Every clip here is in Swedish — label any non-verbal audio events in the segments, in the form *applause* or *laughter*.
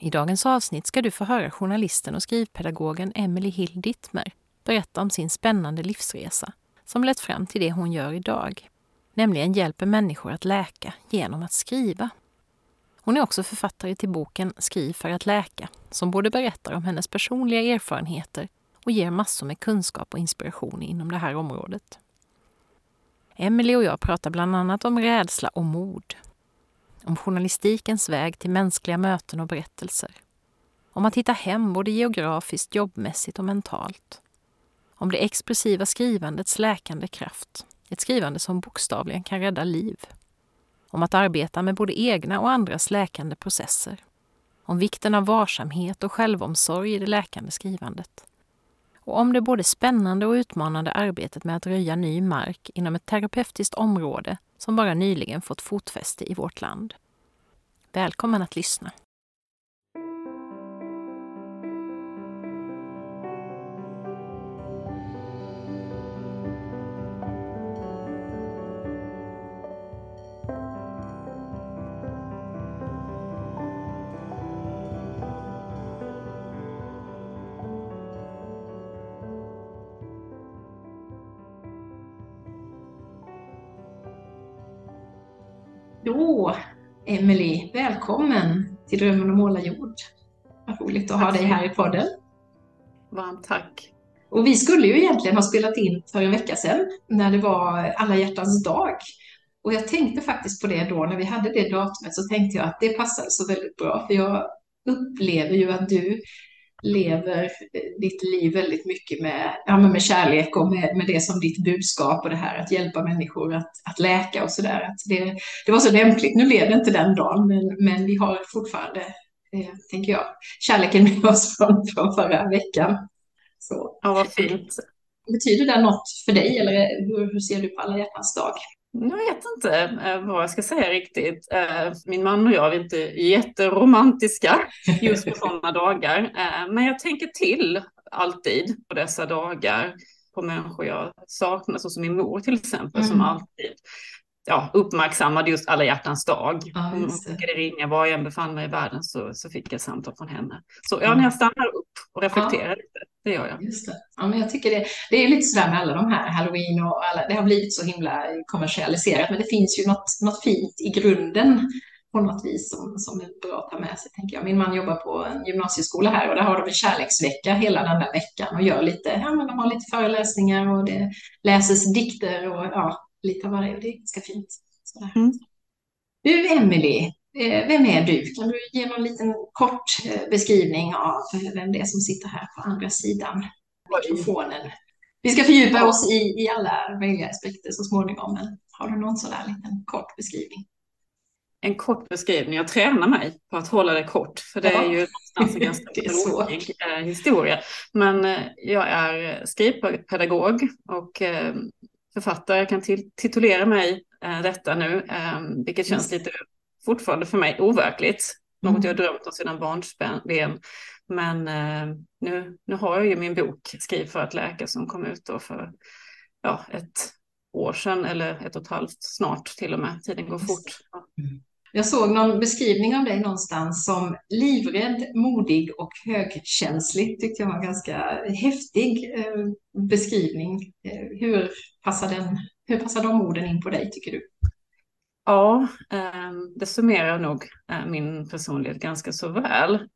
I dagens avsnitt ska du få höra journalisten och skrivpedagogen Emily Hill Dittmer berätta om sin spännande livsresa som lett fram till det hon gör idag, nämligen hjälper människor att läka genom att skriva. Hon är också författare till boken Skriv för att läka, som både berättar om hennes personliga erfarenheter och ger massor med kunskap och inspiration inom det här området. Emily och jag pratar bland annat om rädsla och mod, om journalistikens väg till mänskliga möten och berättelser. Om att hitta hem både geografiskt, jobbmässigt och mentalt. Om det expressiva skrivandets läkande kraft. Ett skrivande som bokstavligen kan rädda liv. Om att arbeta med både egna och andras läkande processer. Om vikten av varsamhet och självomsorg i det läkande skrivandet. Och om det både spännande och utmanande arbetet med att röja ny mark inom ett terapeutiskt område som bara nyligen fått fotfäste i vårt land. Välkommen att lyssna. Välkommen till Drömmen om målarjord. Vad roligt att ha dig här i podden. Varmt tack. Och vi skulle ju egentligen ha spelat in för en vecka sedan när det var alla hjärtans dag. Och jag tänkte faktiskt på det då, när vi hade det datumet så tänkte jag att det passade så väldigt bra, för jag upplever ju att du lever ditt liv väldigt mycket med, ja, med kärlek och med, med det som ditt budskap och det här att hjälpa människor att, att läka och sådär. Det, det var så lämpligt. Nu blev det inte den dagen, men, men vi har fortfarande, eh, tänker jag, kärleken med oss från, från förra veckan. Så. Ja, vad fint. Betyder det något för dig eller hur, hur ser du på alla hjärtans dag? Jag vet inte eh, vad jag ska säga riktigt. Eh, min man och jag är inte jätteromantiska *laughs* just på sådana dagar. Eh, men jag tänker till alltid på dessa dagar på människor jag saknar, så som min mor till exempel, mm. som alltid ja, uppmärksammade just alla hjärtans dag. Ja, Hon brukade ringa var jag än befann mig i världen så, så fick jag samtal från henne. Så ja, när jag stannar upp och reflekterar ja. lite, det gör jag. Just det. Ja, men jag tycker det, det är lite sådär med alla de här, halloween och alla, det har blivit så himla kommersialiserat, men det finns ju något, något fint i grunden på något vis som, som är bra att ta med sig, tänker jag. Min man jobbar på en gymnasieskola här och där har de en kärleksvecka hela den där veckan och gör lite, ja men de har lite föreläsningar och det läses dikter och ja, lite av varje. Det är ganska fint. Mm. Du, Emelie, vem är du? Kan du ge någon liten kort eh, beskrivning av vem det är som sitter här på andra sidan mikrofonen? Vi ska fördjupa oss i, i alla möjliga aspekter så småningom, men har du någon sådär liten kort beskrivning? En kort beskrivning. Jag tränar mig på att hålla det kort, för det ja. är ju någonstans en ganska *laughs* tråkig eh, historia. Men jag är skrivpedagog och författare. Jag kan titulera mig detta nu, vilket känns lite fortfarande för mig overkligt. Mm. Något jag drömt om sedan barnsben. Men äh, nu, nu har jag ju min bok Skriv för att läka som kom ut då för ja, ett år sedan eller ett och ett halvt snart till och med. Tiden går fort. Mm. Jag såg någon beskrivning av dig någonstans som livrädd, modig och högkänslig. tyckte jag var en ganska häftig eh, beskrivning. Eh, hur, passar den, hur passar de orden in på dig, tycker du? Ja, ehm, det summerar nog eh, min personlighet ganska så väl.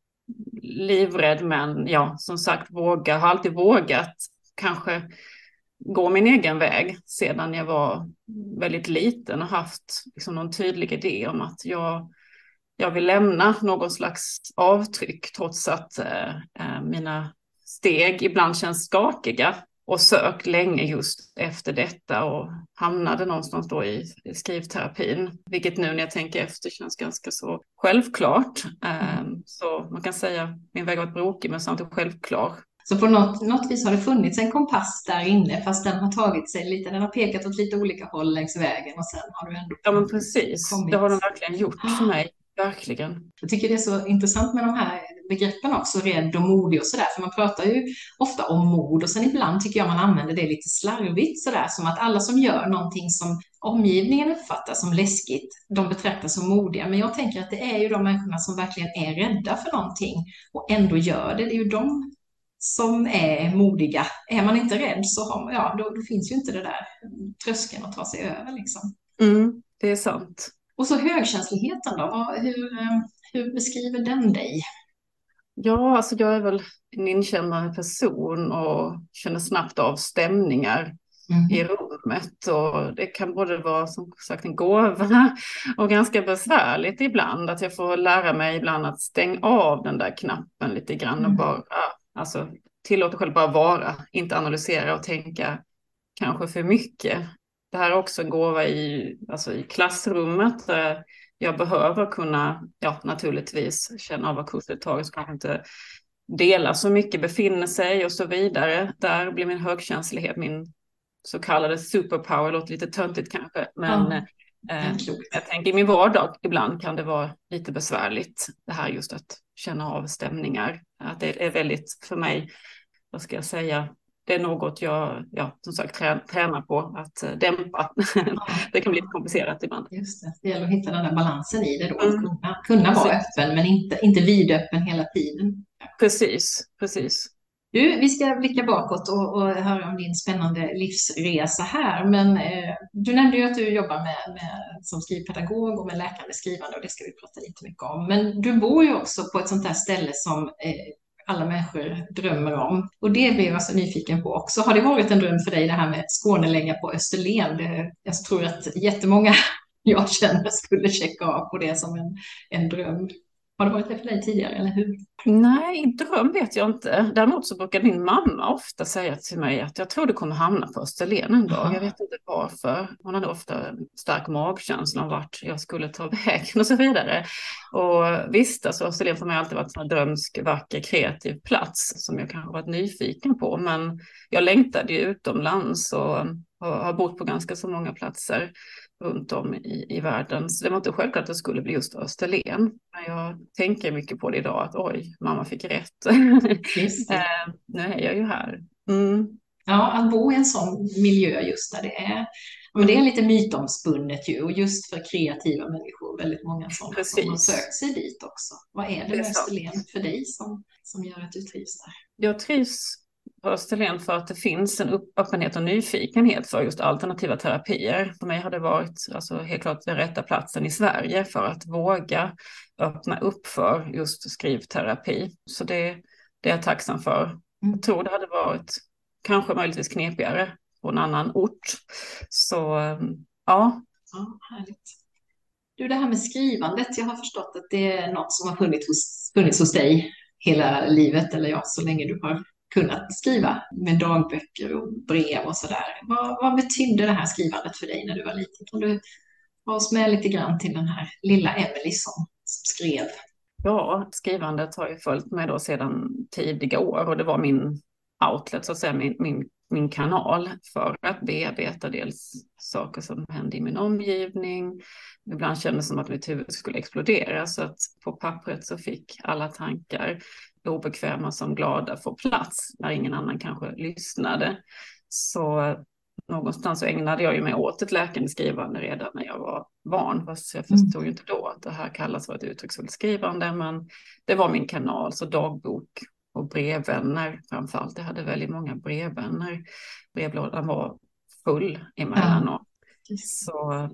Livrädd men ja, som sagt våga, har alltid vågat kanske gå min egen väg sedan jag var väldigt liten och haft liksom någon tydlig idé om att jag, jag vill lämna någon slags avtryck trots att eh, eh mina steg ibland känns skakiga och sökt länge just efter detta och hamnade någonstans då i, skrivterapin. Vilket nu när jag tänker efter känns ganska så självklart. Mm. Så man kan säga min väg har varit brokig men samtidigt självklar. Så på något, något vis har det funnits en kompass där inne, fast den har tagit sig lite, den har pekat åt lite olika håll längs vägen och sen har du ändå Ja men precis, kommit. det har den verkligen gjort för mig. Verkligen. Jag tycker det är så intressant med de här begreppen också, rädd och modig och sådär, för man pratar ju ofta om mod och sen ibland tycker jag man använder det lite slarvigt sådär, som att alla som gör någonting som omgivningen uppfattar som läskigt, de betraktas som modiga. Men jag tänker att det är ju de människorna som verkligen är rädda för någonting och ändå gör det. Det är ju de som är modiga. Är man inte rädd så har, ja, då, då finns ju inte det där tröskeln att ta sig över. Liksom. Mm, det är sant. Och så högkänsligheten då, hur, eh, hur beskriver den dig? Ja, alltså jag är väl en inkännande person och känner snabbt av stämningar mm. i rummet. Och det kan både vara som sagt en gåva *laughs* och ganska besvärligt ibland. Att jag får lära mig ibland att stänga av den där knappen lite grann och mm. bara Alltså tillåta själv bara vara, inte analysera och tänka kanske för mycket. Det här är också en gåva i, alltså i klassrummet. Jag behöver kunna, ja naturligtvis, känna av vad kursdeltagare som kanske inte delar så mycket, befinner sig och så vidare. Där blir min högkänslighet min så kallade superpower, låter lite töntigt kanske, men ja. Eh, jag tänker i min vardag ibland kan det vara lite besvärligt det här just att känna av stämningar. Att det är väldigt för mig, vad ska jag säga, det är något jag, ja, som sagt, tränar på att eh, dämpa. *laughs* Det kan bli lite komplicerat ibland. Just det, det gäller att hitta den där balansen i det då, mm. att kunna, kunna vara öppen men inte, inte vidöppen hela tiden. Precis, precis. Du, vi ska blicka bakåt och, och höra om din spännande livsresa här. Men eh, du nämnde ju att du jobbar med, med, som skrivpedagog och med läkande skrivande och det ska vi prata lite mycket om. Men du bor ju också på ett sånt där ställe som eh, alla människor drömmer om. Och det blev jag så nyfiken på också. Har det varit en dröm för dig det här med Skånelägga på Österlen? Det, jag tror att jättemånga *laughs* jag känner skulle checka av på det som en, en dröm. Har det varit det för dig tidigare, eller hur? Nej, dröm vet jag inte. Däremot så brukar min mamma ofta säga till mig att jag tror du kommer hamna på Österlen en dag. Jag vet inte varför. Hon hade ofta stark magkänsla om vart jag skulle ta vägen och så vidare. Och visst, alltså Österlen för mig har alltid varit en drömsk, vacker, kreativ plats som jag kanske varit nyfiken på. Men jag längtade ju utomlands och har bott på ganska så många platser runt om i, i världen. Så det var inte självklart att det skulle bli just Österlen. Men jag tänker mycket på det idag, att oj, mamma fick rätt. *laughs* eh, nu är jag ju här. Mm. Ja, att bo i en sån miljö just där det är men det är lite mytomspunnet ju, och just för kreativa människor, väldigt många sådana Precis. som har sökt sig dit också. Vad är det, med Österlen för dig som, som gör att du trivs där? Jag trivs Österlen för att det finns en öppenhet och nyfikenhet för just alternativa terapier. För mig har det varit alltså, helt klart den rätta platsen i Sverige för att våga öppna upp för just skrivterapi. Så det, det är jag tacksam för. Mm. Jag tror det hade varit kanske möjligtvis knepigare på en annan ort. Så ja. ja härligt. Du, det här med skrivandet, jag har förstått att det är något som har funnits hos, funnits hos dig hela livet, eller ja, så länge du har kunnat skriva med dagböcker och brev och sådär. Vad, vad betydde det här skrivandet för dig när du var liten? Kan du ta oss med lite grann till den här lilla Emelie som, som skrev? Ja, skrivandet har ju följt mig då sedan tidiga år och det var min outlet, så att säga, min, min, min kanal för att bearbeta dels saker som hände i min omgivning. Ibland kändes det som att mitt huvud skulle explodera så att på pappret så fick alla tankar obekväma som glada få plats när ingen annan kanske lyssnade. Så någonstans så ägnade jag ju mig åt ett läkande skrivande redan när jag var barn. Fast jag förstod mm. ju inte då att det här kallas för ett uttrycksfullt skrivande. Men det var min kanal, så dagbok och brevvänner framför allt. Jag hade väldigt många brevvänner. Brevlådan var full emellanåt. Ja. Så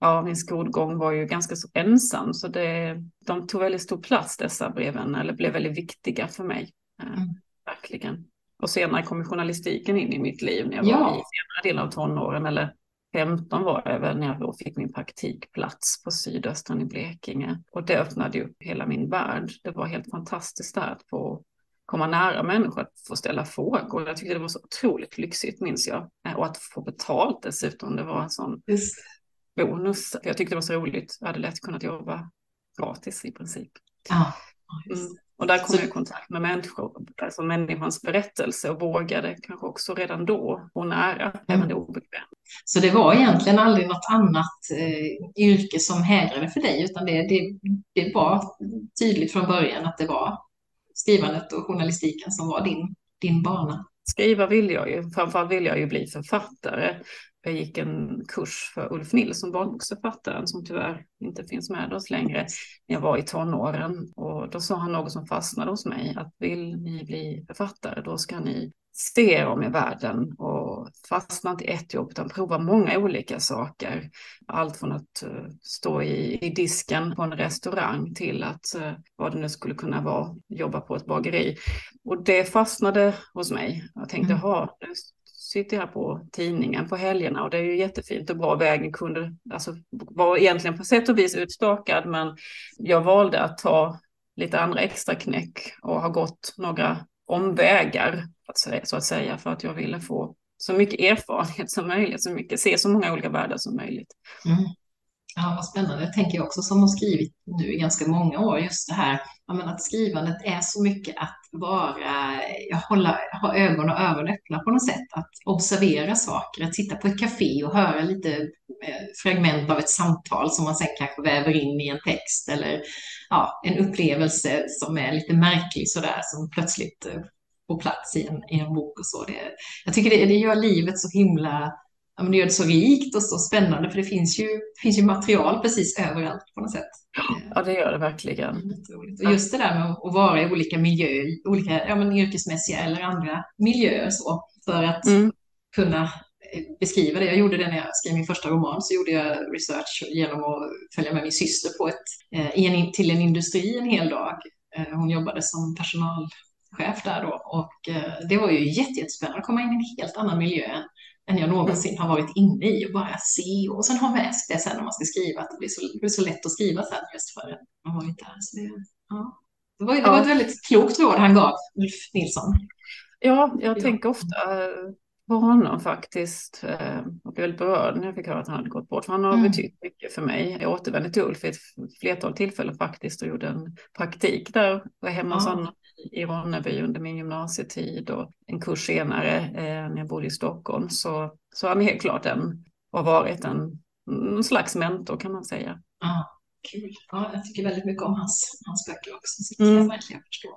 ja, min skolgång var ju ganska så ensam, så det, de tog väldigt stor plats dessa breven, eller blev väldigt viktiga för mig. Eh, mm. Verkligen. Och senare kom journalistiken in i mitt liv när jag ja. var i senare delen av tonåren, eller 15 var jag väl när jag då fick min praktikplats på Sydöstern i Blekinge. Och det öppnade upp hela min värld. Det var helt fantastiskt där att få komma nära människor, att få ställa frågor. Jag tyckte det var så otroligt lyxigt, minns jag. Eh, och att få betalt dessutom, det var en sån bonus. Jag tyckte det var så roligt. Jag hade lätt kunnat jobba gratis i princip. Ja, mm. Och där kom så... jag i kontakt med människor, alltså människans berättelse och vågade kanske också redan då gå nära, mm. även det obekväma. Så det var egentligen aldrig något annat eh, yrke som hägrade för dig, utan det, det, det var tydligt från början att det var skrivandet och journalistiken som var din, din bana? Skriva vill jag ju, framförallt vill jag ju bli författare. Jag gick en kurs för Ulf Nilsson, barnboksförfattaren, som tyvärr inte finns med oss längre, när jag var i tonåren. Och då sa han något som fastnade hos mig, att vill ni bli författare, då ska ni se er om i världen och fastna inte i ett jobb utan prova många olika saker. Allt från att uh, stå i, i disken på en restaurang till att uh, vad det nu skulle kunna vara, jobba på ett bageri. Och det fastnade hos mig. Jag tänkte, mm. ha nu sitter jag på tidningen på helgerna och det är ju jättefint och bra. Vägen kunde, alltså var egentligen på sätt och vis utstakad men jag valde att ta lite andra extra knäck och har gått några omvägar så att säga för att jag ville få så mycket erfarenhet som möjligt, så mycket, se så många olika världar som möjligt. Mm. Ja, vad spännande. Jag tänker jag också som har skrivit nu i ganska många år, just det här att skrivandet är så mycket att vara, hålla, ha ögon och öron öppna på något sätt, att observera saker, att sitta på ett café och höra lite eh, fragment av ett samtal som man sen kanske väver in i en text eller ja, en upplevelse som är lite märklig sådär som plötsligt eh, får plats i en, i en bok och så. Det, jag tycker det, det gör livet så himla ja, men det gör det så rikt och så spännande för det finns ju, finns ju material precis överallt på något sätt. Ja, det gör det verkligen. Och just det där med att vara i olika miljöer, olika ja, men yrkesmässiga eller andra miljöer så, för att mm. kunna eh, beskriva det. Jag gjorde det när jag skrev min första roman, så gjorde jag research genom att följa med min syster på ett, eh, en, till en industri en hel dag. Eh, hon jobbade som personalchef där då och det var ju jättespännande att komma in i en helt annan miljö än jag någonsin har varit inne i och bara se och sen ha med sig det sen när man ska skriva, att det blir så, det blir så lätt att skriva sen just för att man varit där. Så det, ja. det, var, det var ett väldigt klokt råd han gav, Ulf Nilsson. Ja, jag ja. tänker ofta eh, på honom faktiskt eh, och blev väldigt berörd när jag fick höra att han hade gått bort. För han har mm. betytt mycket för mig. Jag återvände till Ulf vid ett flertal tillfällen faktiskt och gjorde en praktik där. Var hemma hos honom i Ronneby under min gymnasietid och en kurs senare eh, när jag bodde i Stockholm. Så, så han är helt klart en, har varit en, en slags mentor kan man säga. Ja, kul. Ja, jag tycker väldigt mycket om hans, hans böcker också. Så det kan jag mm. verkligen förstå.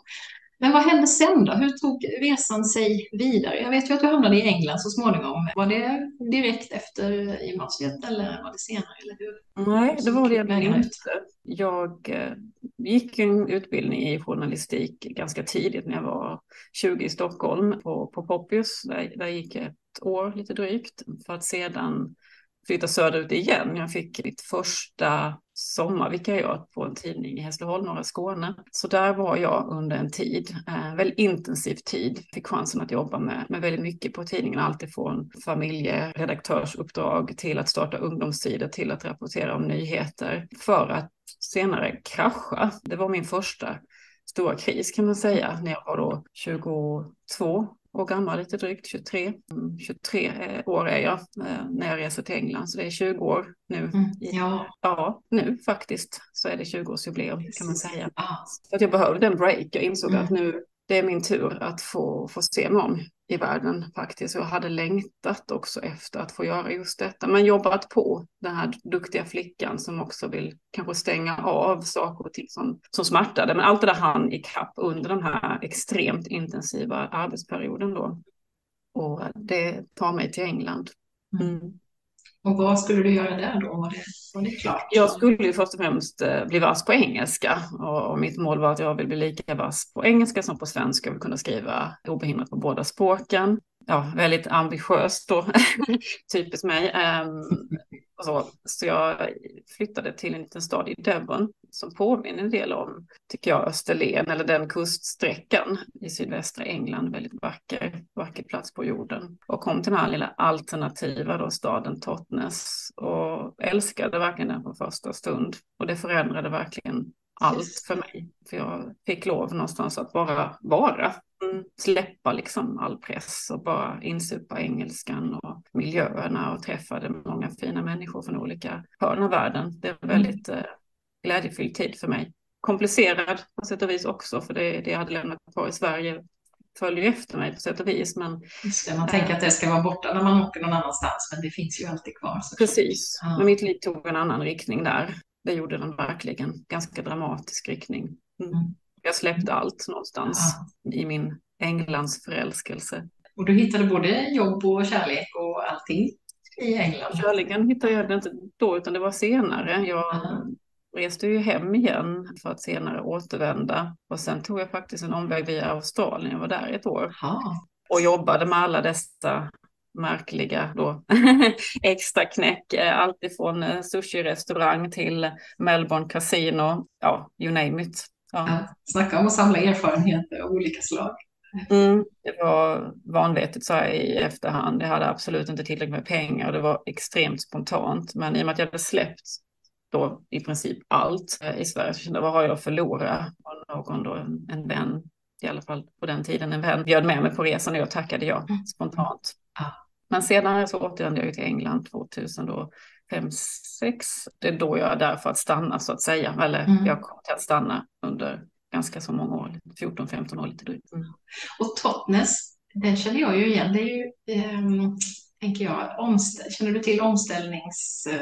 Men vad hände sen då? Hur tog resan sig vidare? Jag vet ju att du hamnade i England så småningom. Var det direkt efter gymnasiet eller var det senare? Eller hur? Nej, det var det egentligen inte. Jag eh, gick en utbildning i journalistik ganska tidigt när jag var 20 i Stockholm på, på Poppius. Där, där gick jag ett år lite drygt för att sedan flytta söderut igen. Jag fick mitt första sommarvikariat på en tidning i Hässleholm, norra Skåne. Så där var jag under en tid, eh, väldigt intensiv tid. Fick chansen att jobba med, med väldigt mycket på tidningen, alltifrån familjeredaktörsuppdrag till att starta ungdomssidor till att rapportera om nyheter för att senare krascha. Det var min första stora kris kan man säga när jag var då 22 år gammal, lite drygt 23. 23 mm, eh, år är jag eh, när jag reser till England, så det är 20 år nu. Mm, ja. ja, nu faktiskt så är det 20-årsjubileum kan man säga. Ah. Så att jag behövde en break. Jag insåg mm. att nu det är min tur att få, få se mig om i världen faktiskt. Jag hade längtat också efter att få göra just detta, men jobbat på den här duktiga flickan som också vill kanske stänga av saker och ting som, som smärtade. Men allt det där hann ikapp under den här extremt intensiva arbetsperioden då. Och det tar mig till England. Mm. Och vad skulle du göra där då? Var det, var det klart? Jag skulle ju först och främst eh, bli vass på engelska. Och, och mitt mål var att jag vill bli lika vass på engelska som på svenska. och kunna skriva obehindrat på båda språken. Ja, väldigt ambitiöst då, *laughs* typiskt mig. Um, så, så jag flyttade till en liten stad i Devon som påminner en del om, tycker jag, Österlen eller den kuststräckan i sydvästra England. Väldigt vacker, vacker plats på jorden. Och kom till den här lilla alternativa då, staden Totnes och älskade verkligen den från första stund. Och det förändrade verkligen allt för mig. För jag fick lov någonstans att bara vara. Mm, släppa liksom all press och bara insupa engelskan och miljöerna och träffade många fina människor från olika hörn av världen. Det är en mm. väldigt eh, glädjefylld tid för mig. Komplicerad på sätt och vis också, för det, det jag hade lämnat kvar i Sverige följer efter mig på sätt och vis. Men, det, man tänker att det ska vara borta när man åker någon annanstans, men det finns ju alltid kvar. Precis, ja. men mitt liv tog en annan riktning där. Det gjorde den verkligen, ganska dramatisk riktning. Mm. Jag släppte allt någonstans ja. i min Englands förälskelse. Och du hittade både jobb och kärlek och allting i England? Kärleken hittade jag inte då, utan det var senare. Jag reste ju hem igen för att senare återvända. Och sen tog jag faktiskt en omväg via Australien, jag var där ett år. Aha. Och jobbade med alla dessa märkliga då *laughs* extra knäck. Eh, Alltifrån eh, sushi-restaurang till Melbourne Casino, ja, you name it. Ja. Ja, snacka om att samla erfarenheter av olika slag. Mm, det var vanvettigt så här i efterhand. Jag hade absolut inte tillräckligt med pengar och det var extremt spontant. Men i och med att jag hade släppt då i princip allt eh, i Sverige så kände jag vad har jag att förlora? Och någon då, en, vän, i alla fall på den tiden, en vän bjöd med mig på resan och jag tackade ja mm. spontant. Men senare så återvände jag till England 2005, 6. Det är då jag är där för att stanna så att säga. Eller mm. jag kommer att stanna under ganska så många år, 14-15 år lite drygt. Mm. Och Totnes, den känner jag ju igen. Det är ju, um, tänker jag, känner du till omställnings, uh,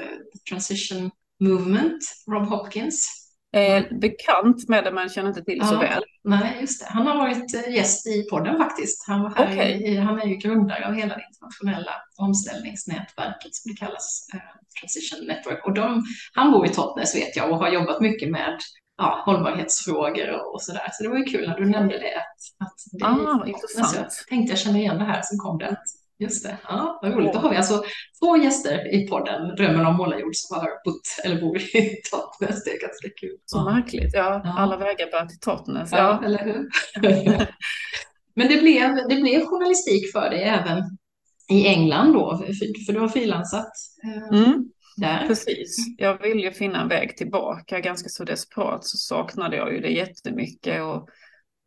transition movement, Rob Hopkins? Eh, bekant med det men känner inte till ja, så väl. Nej, just det. Han har varit eh, gäst i podden faktiskt. Han, var här okay. i, han är ju grundare av hela det internationella omställningsnätverket som det kallas, eh, Transition Network. Och de, han bor i Totnes vet jag och har jobbat mycket med ja, hållbarhetsfrågor och, och sådär. Så det var ju kul när du nämnde det. Att, att det ah, intressant. Jag tänkte jag känner igen det här, som kom det Just det, ja, vad roligt. Då har vi alltså två gäster i podden Drömmen om målarjord som har bott eller bor i *laughs* Totnes. Det är ganska kul. Så ja. märkligt. Ja, ja, alla vägar bär till Totnes. Ja, ja. eller hur? *laughs* Men det blev, det blev journalistik för dig även i England då, för, för du har frilansat eh, mm. där. Precis. Jag ville ju finna en väg tillbaka. Ganska så desperat så saknade jag ju det jättemycket. Och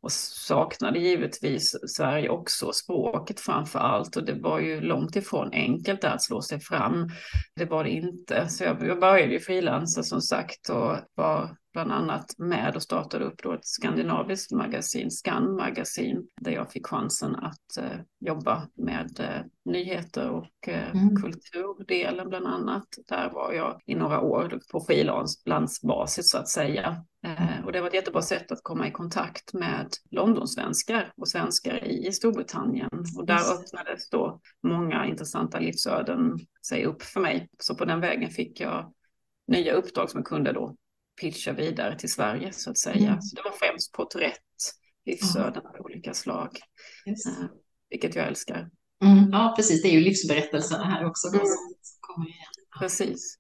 och saknade givetvis Sverige också, språket framför allt. Och det var ju långt ifrån enkelt att slå sig fram. Det var det inte. Så jag, började ju frilansa som sagt och var bland annat med och startade upp då ett skandinaviskt magasin, Scan Magasin, där jag fick chansen att eh, jobba med eh, nyheter och eh, mm. kulturdelen bland annat. Där var jag i några år på frilansbasis så att säga. Eh, och det var ett jättebra sätt att komma i kontakt med Londonsvenskar och svenskar i, i Storbritannien. Och där öppnades då många intressanta livsöden sig upp för mig. Så på den vägen fick jag nya uppdrag som jag kunde då pitcha vidare till Sverige så att säga. Mm. Så det var främst porträtt, livsöden av olika slag, yes. Eh, vilket jag älskar. Mm. Ja, precis. Det är ju livsberättelserna här också. Mm. Kommer igen. Precis.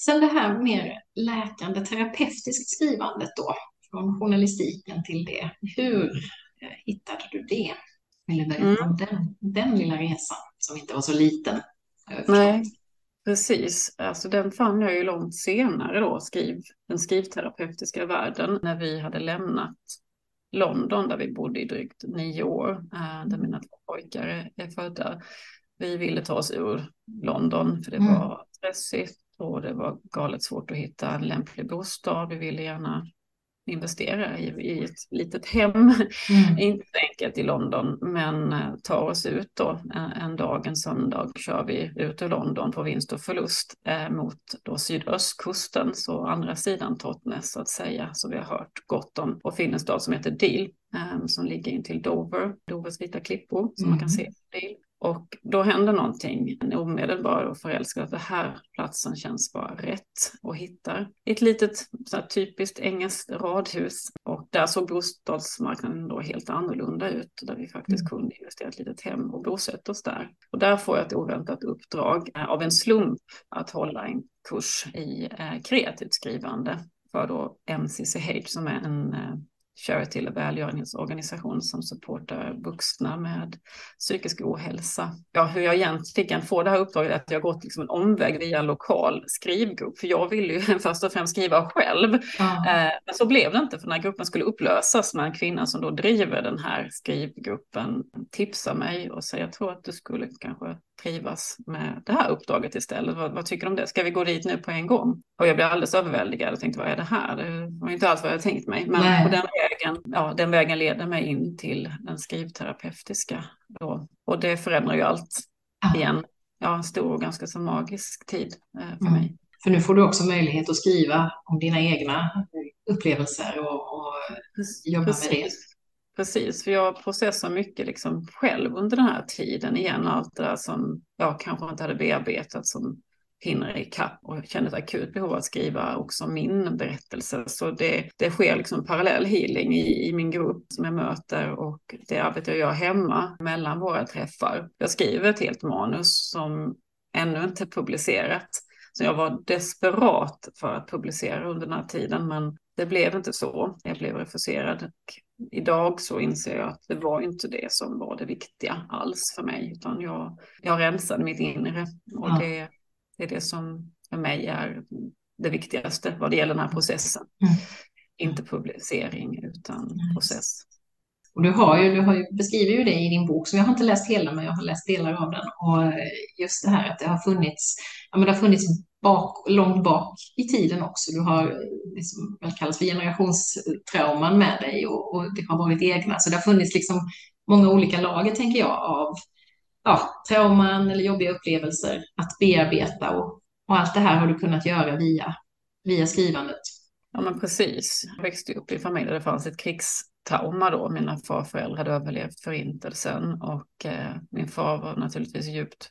Sen det här mer läkande, terapeutiskt skrivandet då, från journalistiken till det. Hur eh, hittade du det? Vill du berätta mm. om den, den lilla resan som inte var så liten? Nej, precis. Alltså den fann jag ju långt senare då, skriv, den skrivterapeutiska världen, när vi hade lämnat London där vi bodde i drygt nio år, äh, där mina två pojkar är födda. Vi ville ta oss ur London för det mm. var stressigt och det var galet svårt att hitta en lämplig bostad. Vi ville gärna investera i, i ett litet hem. Mm. *laughs* Inte enkelt i London, men eh, tar oss ut då en, en, dag, en söndag, kör vi ut ur London på vinst och förlust eh, mot då sydöstkusten, så andra sidan Totnes så att säga, så vi har hört gott om, och finns en stad som heter Deal, eh, som ligger in till Dover, Dovers vita klippor, som mm. man kan se Deal. Och då händer någonting, en omedelbar förälskelse, att den här platsen känns bara rätt och hittar ett litet så typiskt engelskt radhus. Och där såg bostadsmarknaden då helt annorlunda ut, där vi faktiskt mm. kunde investera ett litet hem och bosätta oss där. Och där får jag ett oväntat uppdrag eh, av en slump att hålla en kurs i eh, kreativt skrivande för då MCCH som är en eh, charity eller välgörenhetsorganisation som supportar vuxna med psykisk ohälsa. Ja, hur jag egentligen får det här uppdraget är att jag gått liksom en omväg via en lokal skrivgrupp, för jag ville ju *laughs* först och främst skriva själv. Ja. Men så blev det inte, för när gruppen skulle upplösas med en kvinna som då driver den här skrivgruppen tipsade mig och sa jag tror att du skulle kanske trivas med det här uppdraget istället. Vad, vad, tycker du om det? Ska vi gå dit nu på en gång? Och jag blev alldeles överväldigad och tänkte vad är det här? Det var inte alls vad jag tänkt mig. Men på den vägen, ja, den vägen leder mig in till den skrivterapeutiska. Då. Och det förändrar ju allt ah. igen. Ja, en stor och ganska så magisk tid eh, för mm. mig. För nu får du också möjlighet att skriva om dina egna upplevelser och, och jobba Precis. med det. Precis, för jag processar mycket liksom själv under den här tiden igen. Allt det där som jag kanske inte hade bearbetat som hinner ikapp och känner ett akut behov av att skriva också min berättelse. Så det, det sker liksom parallell healing i, i min grupp som jag möter och det arbetar jag gör hemma mellan våra träffar. Jag skriver ett helt manus som ännu inte är publicerat. Så jag var desperat för att publicera under den här tiden men det blev inte så. Jag blev refuserad idag så inser jag att det var inte det som var det viktiga alls för mig, utan jag, jag rensade mitt inre och ja. det, det, är det som för mig är det viktigaste vad det gäller den här processen. Mm. Inte publicering utan mm. process. Och du, har ju, du har ju, beskriver ju det i din bok, som jag har inte läst hela, men jag har läst delar av den. Och just det här att det har funnits, ja, men det har funnits bak, långt bak i tiden också. Du har det som kallas för generationstrauman med dig och, och, det har varit egna. Så det har funnits liksom många olika lager, tänker jag, av ja, trauman eller jobbiga upplevelser att bearbeta och, och allt det här har du kunnat göra via, via skrivandet. Ja, men precis. Jag växte upp i en familj där det fanns ett krigstrauma då. Mina farföräldrar hade överlevt förintelsen och eh, min far var naturligtvis djupt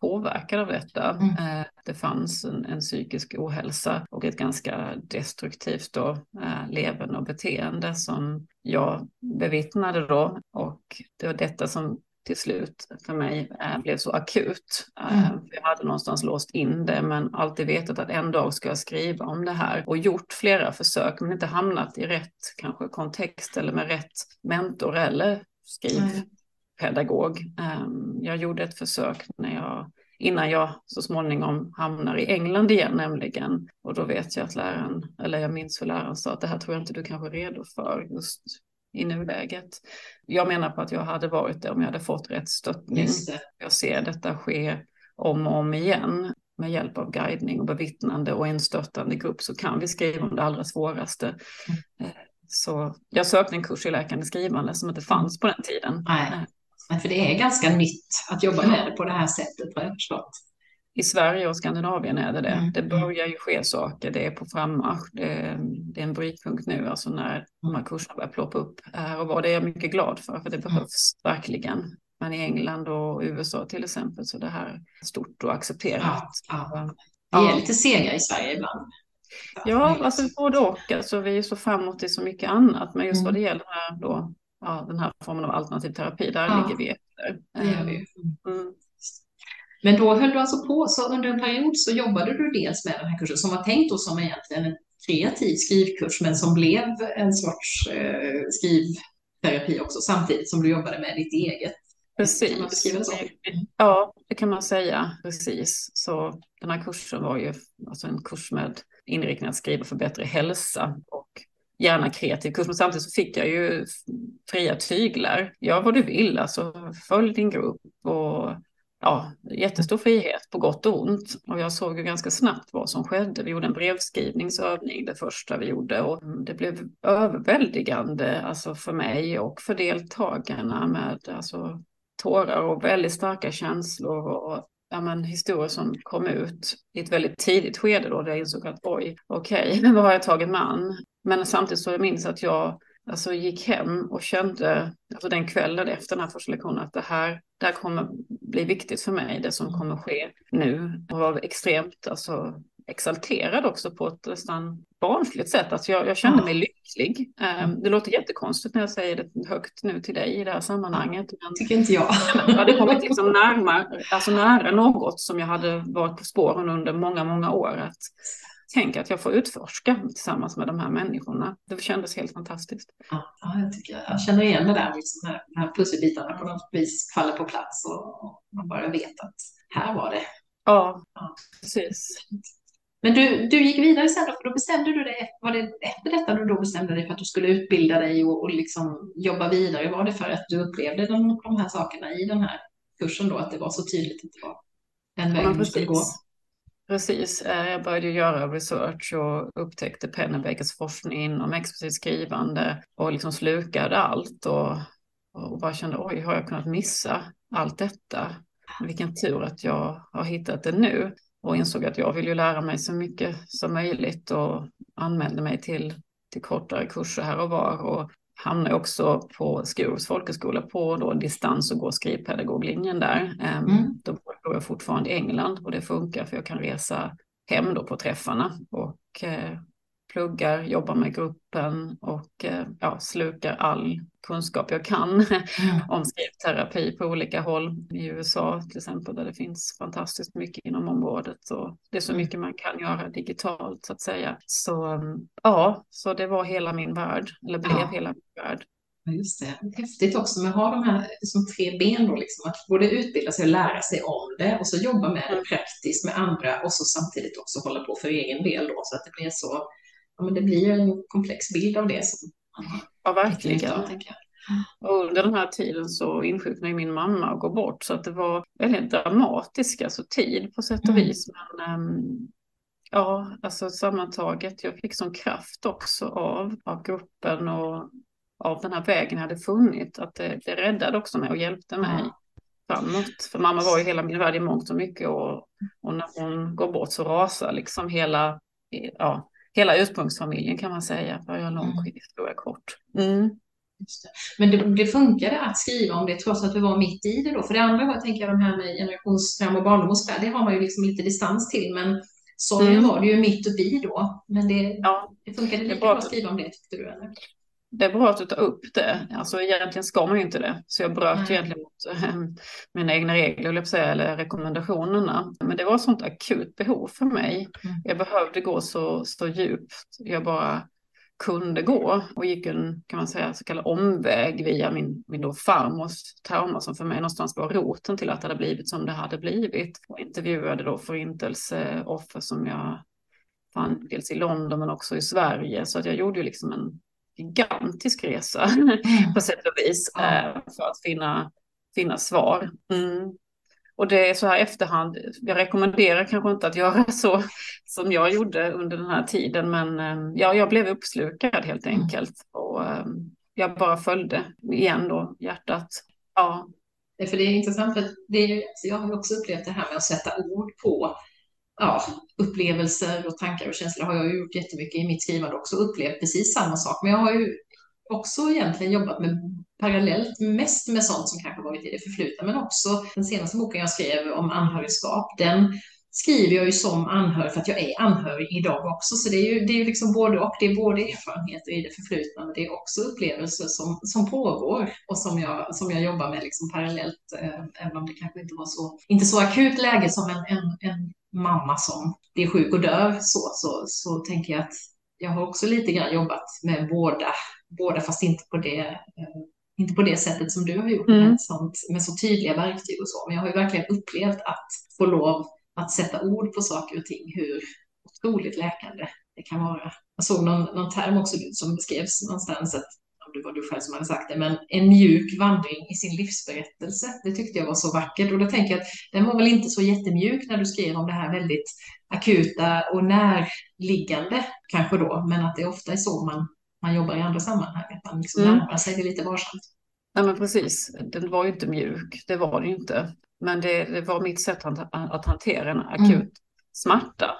påverkad av detta. Mm. Eh, det fanns en, en, psykisk ohälsa och ett ganska destruktivt då, eh, levande och beteende som jag bevittnade då. Och det var detta som till slut för mig eh, blev så akut. Mm. Jag hade någonstans låst in det men alltid vetat att en dag ska jag skriva om det här och gjort flera försök men inte hamnat i rätt kanske kontext eller med rätt mentor eller skriv. Mm pedagog. Ehm, jag gjorde ett försök när jag, innan jag så småningom hamnar i England igen nämligen. Och då vet jag att läraren, eller jag minns hur läraren sa att det här tror jag inte du kanske är redo för just i nuläget. Jag menar på att jag hade varit det om jag hade fått rätt stöttning. Jag ser detta ske om och om igen. Med hjälp av guidning och bevittnande och en stöttande grupp så kan vi skriva om det allra svåraste. Mm. Så jag sökte en kurs i läkande skrivande som inte fanns på den tiden. Nej. För det är ganska nytt att jobba med det på det här sättet har jag förstått. I Sverige och Skandinavien är det det. Mm. Det börjar ju ske saker, det är på frammarsch. Det är, det är en brytpunkt nu, alltså när de här kurserna börjar ploppa upp här och var. Det är jag mycket glad för, för det behövs mm. verkligen. Men i England och USA till exempel så är det här stort och accepterat. Ja, ja. Vi är lite sega i Sverige ibland. Ja, alltså både och. Alltså, vi är så framåt i så mycket annat. Men just mm. vad det gäller här då, ja, den här formen av alternativ terapi, där ja. ligger vi efter. Mm. Men då höll du alltså på, så under en period så jobbade du dels med den här kursen som var tänkt då som egentligen en kreativ skrivkurs, men som blev en sorts eh, skrivterapi också, samtidigt som du jobbade med ditt eget. Precis. Ja, det kan man säga. Precis. Så den här kursen var ju alltså en kurs med inriktning att skriva för bättre hälsa och gärna kreativ kurs, men samtidigt så fick jag ju fria tyglar. Gör vad du vill, alltså följ din grupp och ja, jättestor frihet på gott och ont. Och jag såg ju ganska snabbt vad som skedde. Vi gjorde en brevskrivningsövning det första vi gjorde och det blev överväldigande alltså för mig och för deltagarna med alltså, tårar och väldigt starka känslor och ja, men, historier som kom ut i ett väldigt tidigt skede då där jag insåg att oj, okej, *laughs* okay, vad har jag tagit mig an? Men samtidigt så jag minns att jag alltså, gick hem och kände, alltså den kvällen efter den här första lektionen, att det här, det här kommer bli viktigt för mig, det som kommer ske nu. Och var extremt alltså, exalterad också på ett nästan barnsligt sätt. Alltså jag, jag kände mig lycklig. Um, det låter jättekonstigt när jag säger det högt nu till dig i det här sammanhanget. Men tycker inte jag. jag hade kommit liksom närmare, alltså nära något som jag hade varit på spåren under många, många år. Att tänk att jag får utforska tillsammans med de här människorna. Det kändes helt fantastiskt. Ja, jag, tycker, jag känner igen det där, liksom när, när pusselbitarna på något vis faller på plats och man bara vet att här var det. Ja, ja. precis. Men du, du gick vidare sen då, för då bestämde du dig, var det efter detta du då bestämde dig för att du skulle utbilda dig och, och liksom jobba vidare? Var det för att du upplevde de, de här sakerna i den här kursen då, att det var så tydligt att det var den vägen ja, du skulle gå? Precis, eh, jag började göra research och upptäckte Pennebakers forskning inom explicit skrivande och liksom slukade allt och, och bara kände oj, har jag kunnat missa allt detta? Vilken tur att jag har hittat det nu och insåg att jag vill ju lära mig så mycket som möjligt och anmälde mig till, till kortare kurser här och var och hamnade också på Skurups folkhögskola på då distans och gå skrivpedagoglinjen där. Ehm, mm. Då bor jag fortfarande i England och det funkar för jag kan resa hem då på träffarna och eh, pluggar, jobbar med gruppen och eh, ja, slukar all kunskap jag kan mm. *laughs* om skrivterapi på olika håll i USA till exempel där det finns fantastiskt mycket inom området och det är så mycket man kan göra digitalt så att säga. Så mm, ja, så det var hela min värld, eller blev ja. hela min värld. Just det. Häftigt också med att ha de här som tre ben då, liksom, att både utbilda sig och lära sig om det och så jobba med det mm. praktiskt med andra och så samtidigt också hålla på för egen del då så att det blir så ja, men det blir en komplex bild av det. Som ja, verkligen. Och under den här tiden så insjuknade min mamma och går bort så att det var väldigt dramatisk alltså, tid på sätt och mm. vis. Men, um, ja, alltså sammantaget, jag fick sån kraft också av, av gruppen och av den här vägen jag hade funnit. Att det, det räddade också mig och hjälpte mig framåt. För mamma var ju hela min värld i mångt och mycket och, och när hon går bort så rasar liksom hela, ja, hela ursprungsfamiljen kan man säga, för att göra lång mm. historia kort. Mm. Det. Men det, det funkade att skriva om det trots att du var mitt i det då? För det andra var, tänker jag, de här med generationsfram och barndomsfärd, det har man ju liksom lite distans till, men sorgen mm. var det ju mitt uppe i då. Men det, ja, det funkade lika bra att skriva om det, tyckte du? Eller? Det är bra att du tar upp det. Alltså egentligen ska man ju inte det. Så jag bröt mm. egentligen mot äh, mina egna regler, säga, eller rekommendationerna. Men det var ett sånt akut behov för mig. Mm. Jag behövde gå så, så djupt jag bara kunde gå och gick en kan man säga, så kallad omväg via min, min då farmors trauma som för mig någonstans var roten till att det hade blivit som det hade blivit. Och intervjuade då förintelseoffer som jag fann dels i London men också i Sverige. Så att jag gjorde ju liksom en gigantisk resa mm. på sätt och vis mm. för att finna, finna svar. Mm. Och det är så här efterhand, jag rekommenderar kanske inte att göra *laughs* så som jag gjorde under den här tiden, men ehm, ja, jag blev uppslukad helt mm. enkelt. Och ehm, jag bara följde igen då hjärtat. Ja. För det är intressant, för det är, jag har också upplevt det här med att sätta ord på ja, upplevelser och tankar och känslor har jag gjort jättemycket i mitt skrivande också, och upplevt precis samma sak. Men jag har ju också egentligen jobbat med parallellt mest med sånt som kanske varit i det förflutna, men också den senaste boken jag skrev om anhörigskap, den skriver jag ju som anhörig för att jag är anhörig idag också. Så det är ju, det är ju liksom både och. Det är både erfarenheter i det förflutna, men det är också upplevelser som, som pågår och som jag, som jag jobbar med liksom parallellt, eh, även om det kanske inte var så, inte så akut läge som en, en, en mamma som blir sjuk och dör så, så, så tänker jag att jag har också lite grann jobbat med båda, båda fast inte på det, eh, inte på det sättet som du har gjort mm. med, sånt, med så tydliga verktyg och så. Men jag har ju verkligen upplevt att få lov att sätta ord på saker och ting, hur otroligt läkande det kan vara. Jag såg någon, någon term också som beskrevs någonstans, att det var du själv som hade sagt det, men en mjuk vandring i sin livsberättelse. Det tyckte jag var så vackert och då tänker jag att den var väl inte så jättemjuk när du skrev om det här väldigt akuta och närliggande kanske då, men att det ofta är så man, man jobbar i andra sammanhang, att man liksom mm. närmar sig det lite varsamt. Ja, men precis. Den var ju inte mjuk, det var det ju inte. Men det, det var mitt sätt att, att hantera en akut mm. smärta.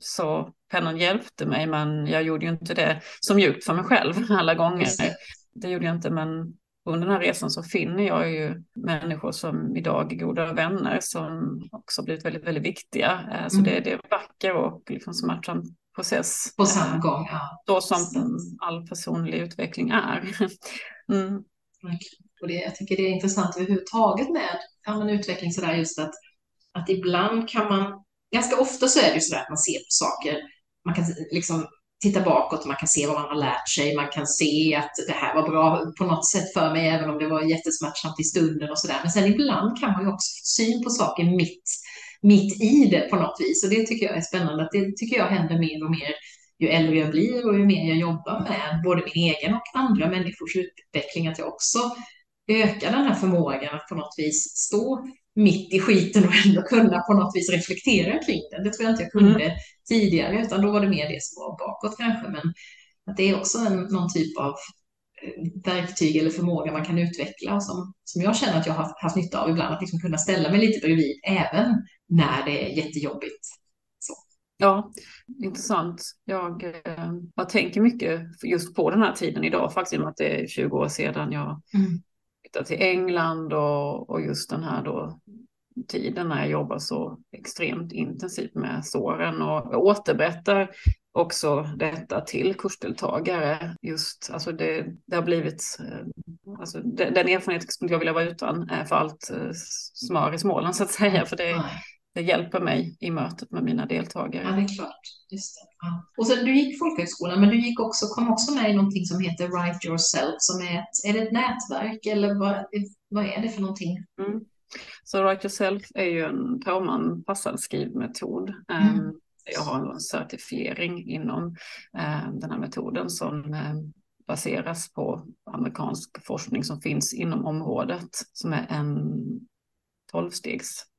Så pennan hjälpte mig, men jag gjorde ju inte det så mjukt för mig själv *laughs* alla gånger. Det gjorde jag inte, men under den här resan så finner jag ju människor som idag är goda vänner som också blivit väldigt, väldigt viktiga. Eh, så mm. det, det är en vacker och liksom smärtsam process. På samma gång, ja. Så som all personlig utveckling är. *laughs* Mm. Och det, jag tycker det är intressant överhuvudtaget med ja, utveckling sådär just att, att ibland kan man, ganska ofta så är det ju sådär att man ser på saker man kan liksom titta bakåt och man kan se vad man har lärt sig. Man kan se att det här var bra på något sätt för mig, även om det var jättesmärtsamt i stunden och sådär. Men sen ibland kan man ju också få syn på saker mitt, mitt i det på något vis. Och det tycker jag är spännande. att Det tycker jag händer mer och mer ju äldre jag blir och ju mer jag jobbar med både min egen och andra människors utveckling, att jag också ökar den här förmågan att på något vis stå mitt i skiten och ändå kunna på något vis reflektera kring den. Det tror jag inte jag kunde mm. tidigare, utan då var det mer det som var bakåt kanske. Men att det är också en, någon typ av eh, verktyg eller förmåga man kan utveckla och som, som jag känner att jag har haft nytta av ibland, att liksom kunna ställa mig lite bredvid även när det är jättejobbigt. Ja, intressant. Jag, eh, jag tänker mycket just på den här tiden idag, faktiskt i och med att det är 20 år sedan jag mm flytta till England och, och just den här då tiden när jag jobbar så extremt intensivt med såren och återberättar också detta till kursdeltagare. Just, alltså det, det har blivit, eh, alltså den erfarenhet som jag vill vara utan för allt eh, smör i Småland så att säga. För det, det hjälper mig i mötet med mina deltagare. Ja, det är klart. Just det. Ja. Och så, du gick folkhögskolan, men du gick också, kom också med i någonting som heter Write Yourself, som är ett, är det ett nätverk eller vad, vad är det för någonting? Mm. Så Write Yourself är ju en påmanpassad skrivmetod. Mm. Um, jag har en certifiering inom uh, den här metoden som uh, baseras på amerikansk forskning som finns inom området, som är en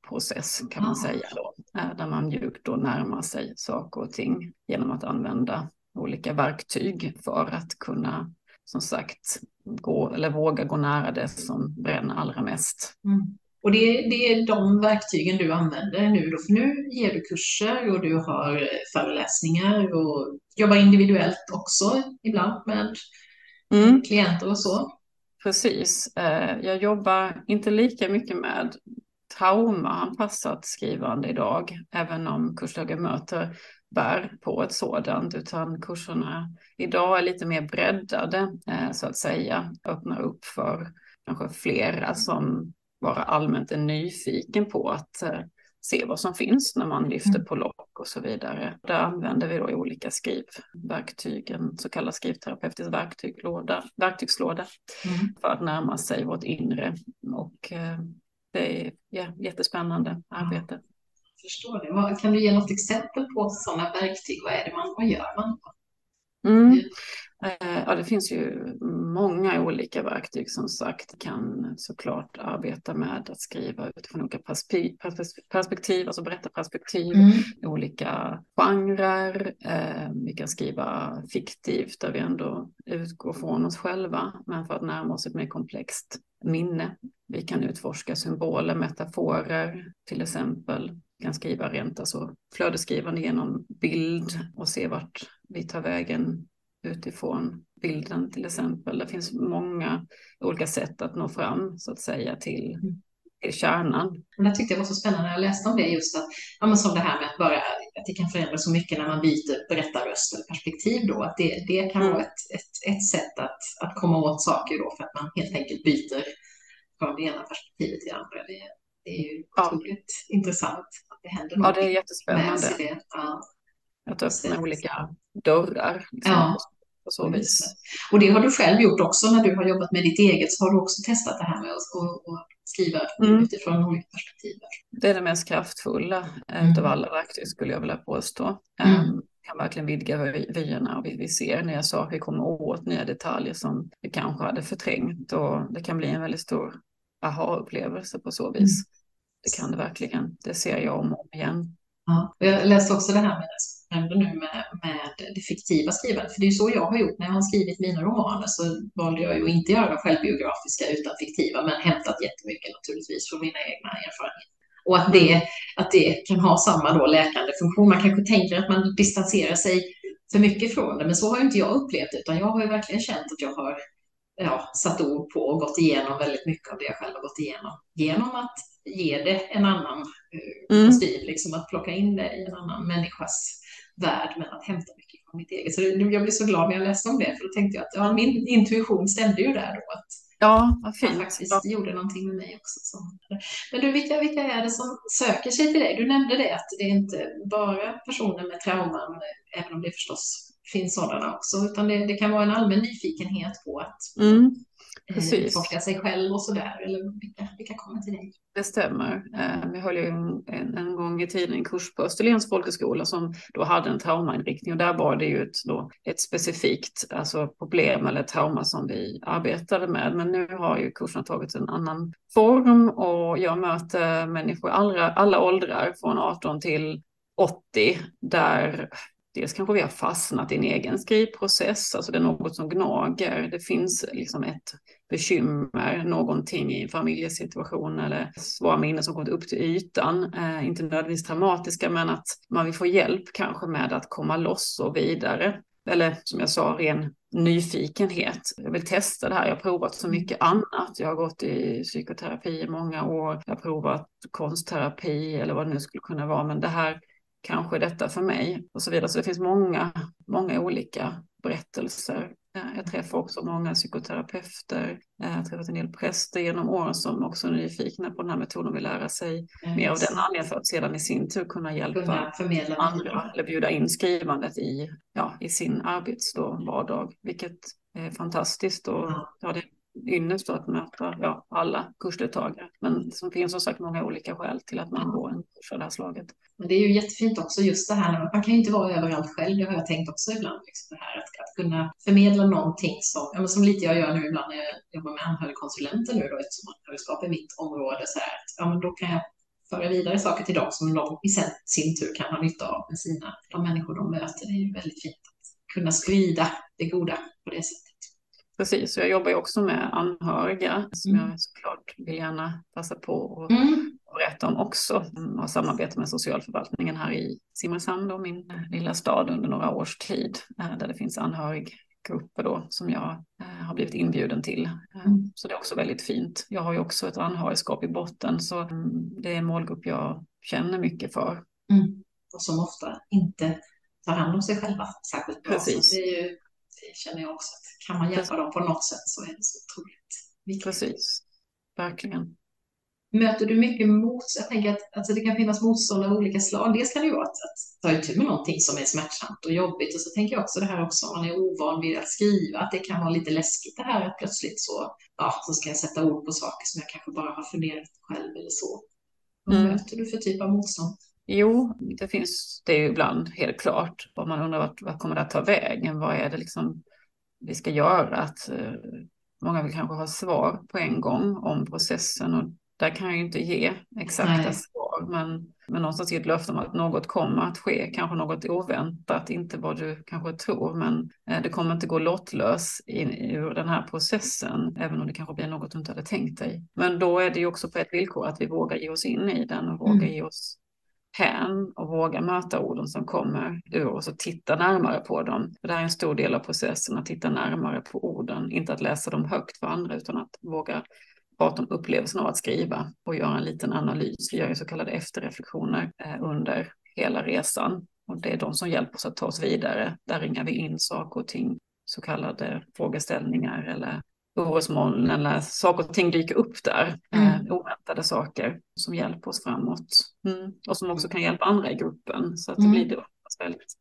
tolvstegsprocess kan man säga då, eh, där man mjukt då närmar sig saker och ting genom att använda olika verktyg för att kunna som sagt gå eller våga gå nära det som bränner allra mest. Mm. Och det, det, är de verktygen du använder nu då, för nu ger du kurser och du har föreläsningar och jobbar individuellt också ibland med mm. klienter och så. Precis. Eh, jag jobbar inte lika mycket med traumaanpassat skrivande idag, även om kurslagen möter bär på ett sådant, utan kurserna idag är lite mer breddade eh, så att säga, öppnar upp för kanske flera som bara allmänt är nyfiken på att eh, se vad som finns när man lyfter mm. på lock och så vidare. Där använder vi då olika skrivverktyg, en så kallad skrivterapeutisk verktygslåda, verktygslåda mm. för att närma sig vårt inre. Och eh, det är ja, jättespännande arbete. Jag förstår det. Kan du ge något exempel på sådana verktyg? Vad är det man, vad gör man? Mm. Eh, ja, det finns ju många olika verktyg som sagt. Kan såklart arbeta med att skriva utifrån olika perspektiv, alltså berättarperspektiv, mm. olika genrer. Eh, vi kan skriva fiktivt där vi ändå utgår från oss själva, men för att närma oss ett mer komplext minne. Vi kan utforska symboler, metaforer till exempel. Vi kan skriva rent alltså flödesskrivande genom bild och se vart vi tar vägen utifrån bilden till exempel. Det finns många olika sätt att nå fram så att säga till, till kärnan. Det tyckte jag var så spännande när jag läste om det just att, ja men som det här med att bara, att det kan förändras så mycket när man byter berättarröst eller perspektiv då, att det, det kan mm. vara ett, ett, ett sätt att, att komma åt saker då för att man helt enkelt byter från det ena perspektivet till det andra. Det, det är ju ja. otroligt intressant att det händer något. Ja, det är jättespännande. Det. Ja. Att öppna olika dörrar. Liksom, ja. På så vis. Och det har du själv gjort också när du har jobbat med ditt eget, så har du också testat det här med att skriva mm. utifrån olika perspektiv. Det är det mest kraftfulla mm. av alla verktyg skulle jag vilja påstå. Mm. Um, kan verkligen vidga vyerna och vi, vi ser nya saker, vi kommer åt nya detaljer som vi kanske hade förträngt och det kan bli en väldigt stor aha-upplevelse på så vis. Mm. Det kan det verkligen, det ser jag om och om igen. Ja, jag läste också det här med det nu med, med det fiktiva skrivandet, för det är så jag har gjort när jag har skrivit mina romaner så valde jag ju att inte göra självbiografiska utan fiktiva, men hämtat jättemycket naturligtvis från mina egna erfarenheter. Och att det, att det kan ha samma då läkande funktion. Man kanske tänker att man distanserar sig för mycket från det, men så har inte jag upplevt det, utan jag har ju verkligen känt att jag har ja, satt ord på och gått igenom väldigt mycket av det jag själv har gått igenom. Genom att ge det en annan uh, mm. stil, liksom att plocka in det i en annan människas värld, men att hämta mycket från mitt eget. Så jag blev så glad när jag läste om det, för då tänkte jag att ja, min intuition stämde ju där då. Att Ja, vad fint. Han faktiskt ja. gjorde någonting med mig också. Så. Men du, vilka, vilka är det som söker sig till dig? Du nämnde det, att det är inte bara personer med trauman, även om det förstås finns sådana också, utan det, det kan vara en allmän nyfikenhet på att mm. Eh, Precis. utforska sig själv och sådär, eller vilka, vilka kommer till dig? Det stämmer. Eh, vi höll ju en, en, en gång i tiden en kurs på Österlens folkhögskola som då hade en traumainriktning och där var det ju ett, då, ett specifikt alltså problem eller trauma som vi arbetade med. Men nu har ju kursen tagit en annan form och jag möter människor i alla, alla åldrar från 18 till 80 där Dels kanske vi har fastnat i en egen skrivprocess, alltså det är något som gnager. Det finns liksom ett bekymmer, någonting i en familjesituation eller svåra minnen som kommit upp till ytan. Eh, inte nödvändigtvis traumatiska, men att man vill få hjälp kanske med att komma loss och vidare. Eller som jag sa, ren nyfikenhet. Jag vill testa det här. Jag har provat så mycket annat. Jag har gått i psykoterapi i många år. Jag har provat konstterapi eller vad det nu skulle kunna vara. Men det här kanske detta för mig och så vidare. Så det finns många, många olika berättelser. Jag träffar också många psykoterapeuter, jag har träffat en del präster genom åren som också är nyfikna på den här metoden och vill lära sig mm. mer av den anledningen för att sedan i sin tur kunna hjälpa kunna andra eller bjuda in skrivandet i, ja, i sin arbetsvardag, vilket är fantastiskt. Och, ja, det ynnest att möta ja, alla kursdeltagare. Men det finns som sagt många olika skäl till att man går en kurs av det här slaget. Men det är ju jättefint också just det här, man kan ju inte vara överallt själv, det har jag tänkt också ibland, liksom det här att, att kunna förmedla någonting som, ja, som lite jag gör nu ibland när jag jobbar med anhörigkonsulenter nu då, eftersom anhörigskap är mitt område, så här, att, ja men då kan jag föra vidare saker till dem som de i sin tur kan ha nytta av med sina, de människor de möter. Det är ju väldigt fint att kunna sprida det goda på det sättet. Precis, och jag jobbar ju också med anhöriga som mm. jag såklart vill gärna passa på att mm. berätta om också. Jag har samarbetat med socialförvaltningen här i Simrishamn, då, min lilla stad, under några års tid, eh, där det finns anhöriggrupper då som jag eh, har blivit inbjuden till. Eh, mm. Så det är också väldigt fint. Jag har ju också ett anhörigskap i botten, så mm, det är en målgrupp jag känner mycket för. Mm. Och som ofta inte tar hand om sig själva särskilt bra. Precis. Så det, är ju, det känner jag också kan man hjälpa dem på något sätt så är det så otroligt viktigt. Precis, verkligen. Möter du mycket motstånd? Jag tänker att alltså det kan finnas motstånd av olika slag. Dels kan det ju vara att, att ta itu med någonting som är smärtsamt och jobbigt. Och så tänker jag också det här också, man är ovan vid att skriva, att det kan vara lite läskigt det här att plötsligt så, ja, så ska jag sätta ord på saker som jag kanske bara har funderat själv eller så. Vad mm. möter du för typ av motstånd? Jo, det finns det ju ibland helt klart. Om man undrar vart, vart kommer det att ta vägen? Vad är det liksom vi ska göra. Att eh, många vill kanske ha svar på en gång om processen och där kan jag ju inte ge exakta Nej. svar. Men, men någonstans ge ett löfte om att något kommer att ske, kanske något oväntat, inte vad du kanske tror, men eh, det kommer inte gå lottlös in, ur den här processen, även om det kanske blir något du inte hade tänkt dig. Men då är det ju också på ett villkor att vi vågar ge oss in i den och vågar mm. ge oss hän och våga möta orden som kommer ur oss och titta närmare på dem. För det här är en stor del av processen, att titta närmare på orden, inte att läsa dem högt för andra, utan att våga prata om upplevelsen av att skriva och göra en liten analys. Vi gör ju så kallade efterreflektioner eh, under hela resan och det är de som hjälper oss att ta oss vidare. Där ringar vi in saker och ting, så kallade frågeställningar eller orosmoln eller saker och ting dyker upp där. Mm. Eh, oväntade saker som hjälper oss framåt. Mm. Och som också kan hjälpa andra i gruppen. Så att det mm. blir då väldigt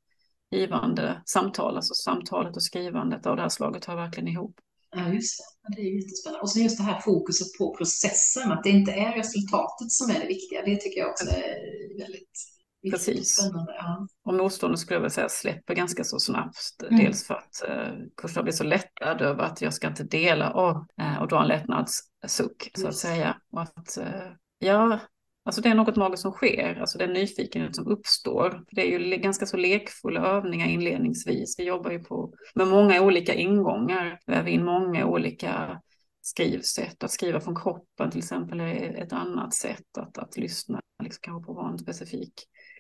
givande samtal. Alltså samtalet och skrivandet av det här slaget hör verkligen ihop. Ja, just det. Det är jättespännande. Och så just det här fokuset på processen, att det inte är resultatet som är det viktiga. Det tycker jag också är väldigt Precis. Ja. Och motståndet skulle jag vilja säga släpper ganska så snabbt. Mm. Dels för att eh, kursen blir så lättad över att jag ska inte dela och, eh, och dra en lättnadssuck så att säga. Och att, eh, ja, alltså det är något magiskt som sker, alltså det är nyfikenhet som uppstår. Det är ju ganska så lekfulla övningar inledningsvis. Vi jobbar ju på med många olika ingångar, väver in många olika skrivsätt. Att skriva från kroppen till exempel är ett annat sätt att, att lyssna liksom, kanske på en specifik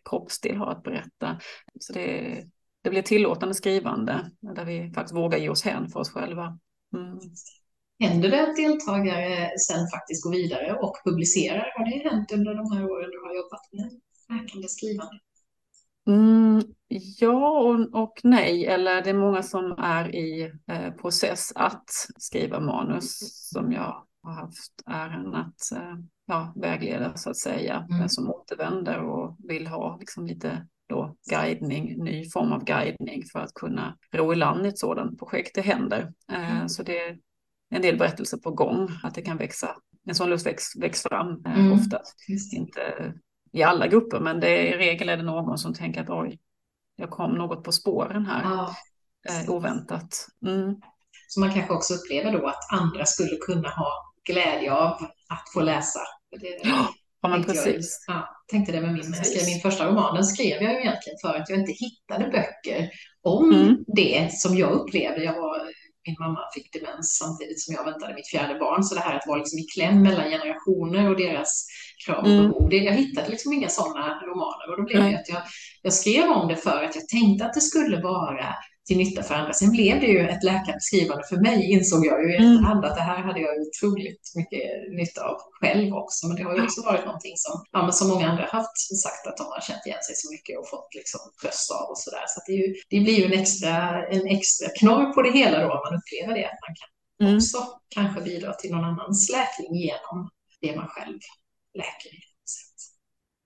kroppsdel har att berätta. Så det, det blir tillåtande skrivande där vi faktiskt vågar ge oss hän för oss själva. Mm. Händer det att deltagare sen faktiskt går vidare och publicerar? Har det hänt under de här åren du har jobbat med läkande skrivande? Mm, ja och, och, nej, eller det är många som är i eh, process att skriva manus som jag har haft äran att eh, ja, vägleda så att säga, mm. som återvänder och vill ha liksom, lite då guidning, ny form av guidning för att kunna ro i land i ett sådant projekt. Det händer. Eh, mm. Så det är en del berättelser på gång, att det kan växa. En sån lust väcks, väcks fram eh, mm. oftast. Inte i alla grupper, men det är, i regel är det någon som tänker att oj, jag kom något på spåren här. Ja. Eh, oväntat. Mm. Så man kanske också upplever då att andra skulle kunna ha glädje av att få läsa. Det, Ja, men precis. Jag, ja, tänkte det med min, när jag skrev min första roman. Den skrev jag ju egentligen för att jag inte hittade böcker om mm. det som jag upplevde. Jag var, min mamma fick demens samtidigt som jag väntade mitt fjärde barn. Så det här att vara liksom i kläm mellan generationer och deras krav och mm. behov. jag hittade liksom inga sådana romaner. Och då blev det att jag, jag skrev om det för att jag tänkte att det skulle vara till nytta för andra. Sen blev det ju ett läkarbeskrivande för mig, insåg jag ju i mm. efterhand att det här hade jag otroligt mycket nytta av själv också. Men det har ju också varit någonting som, ja, men som många andra haft sagt att de har känt igen sig så mycket och fått liksom tröst av och sådär. Så, så det, ju, det, blir ju en extra, en extra knorr på det hela då, om man upplever det, att man kan mm. också kanske bidra till någon annans läkning genom det man själv läker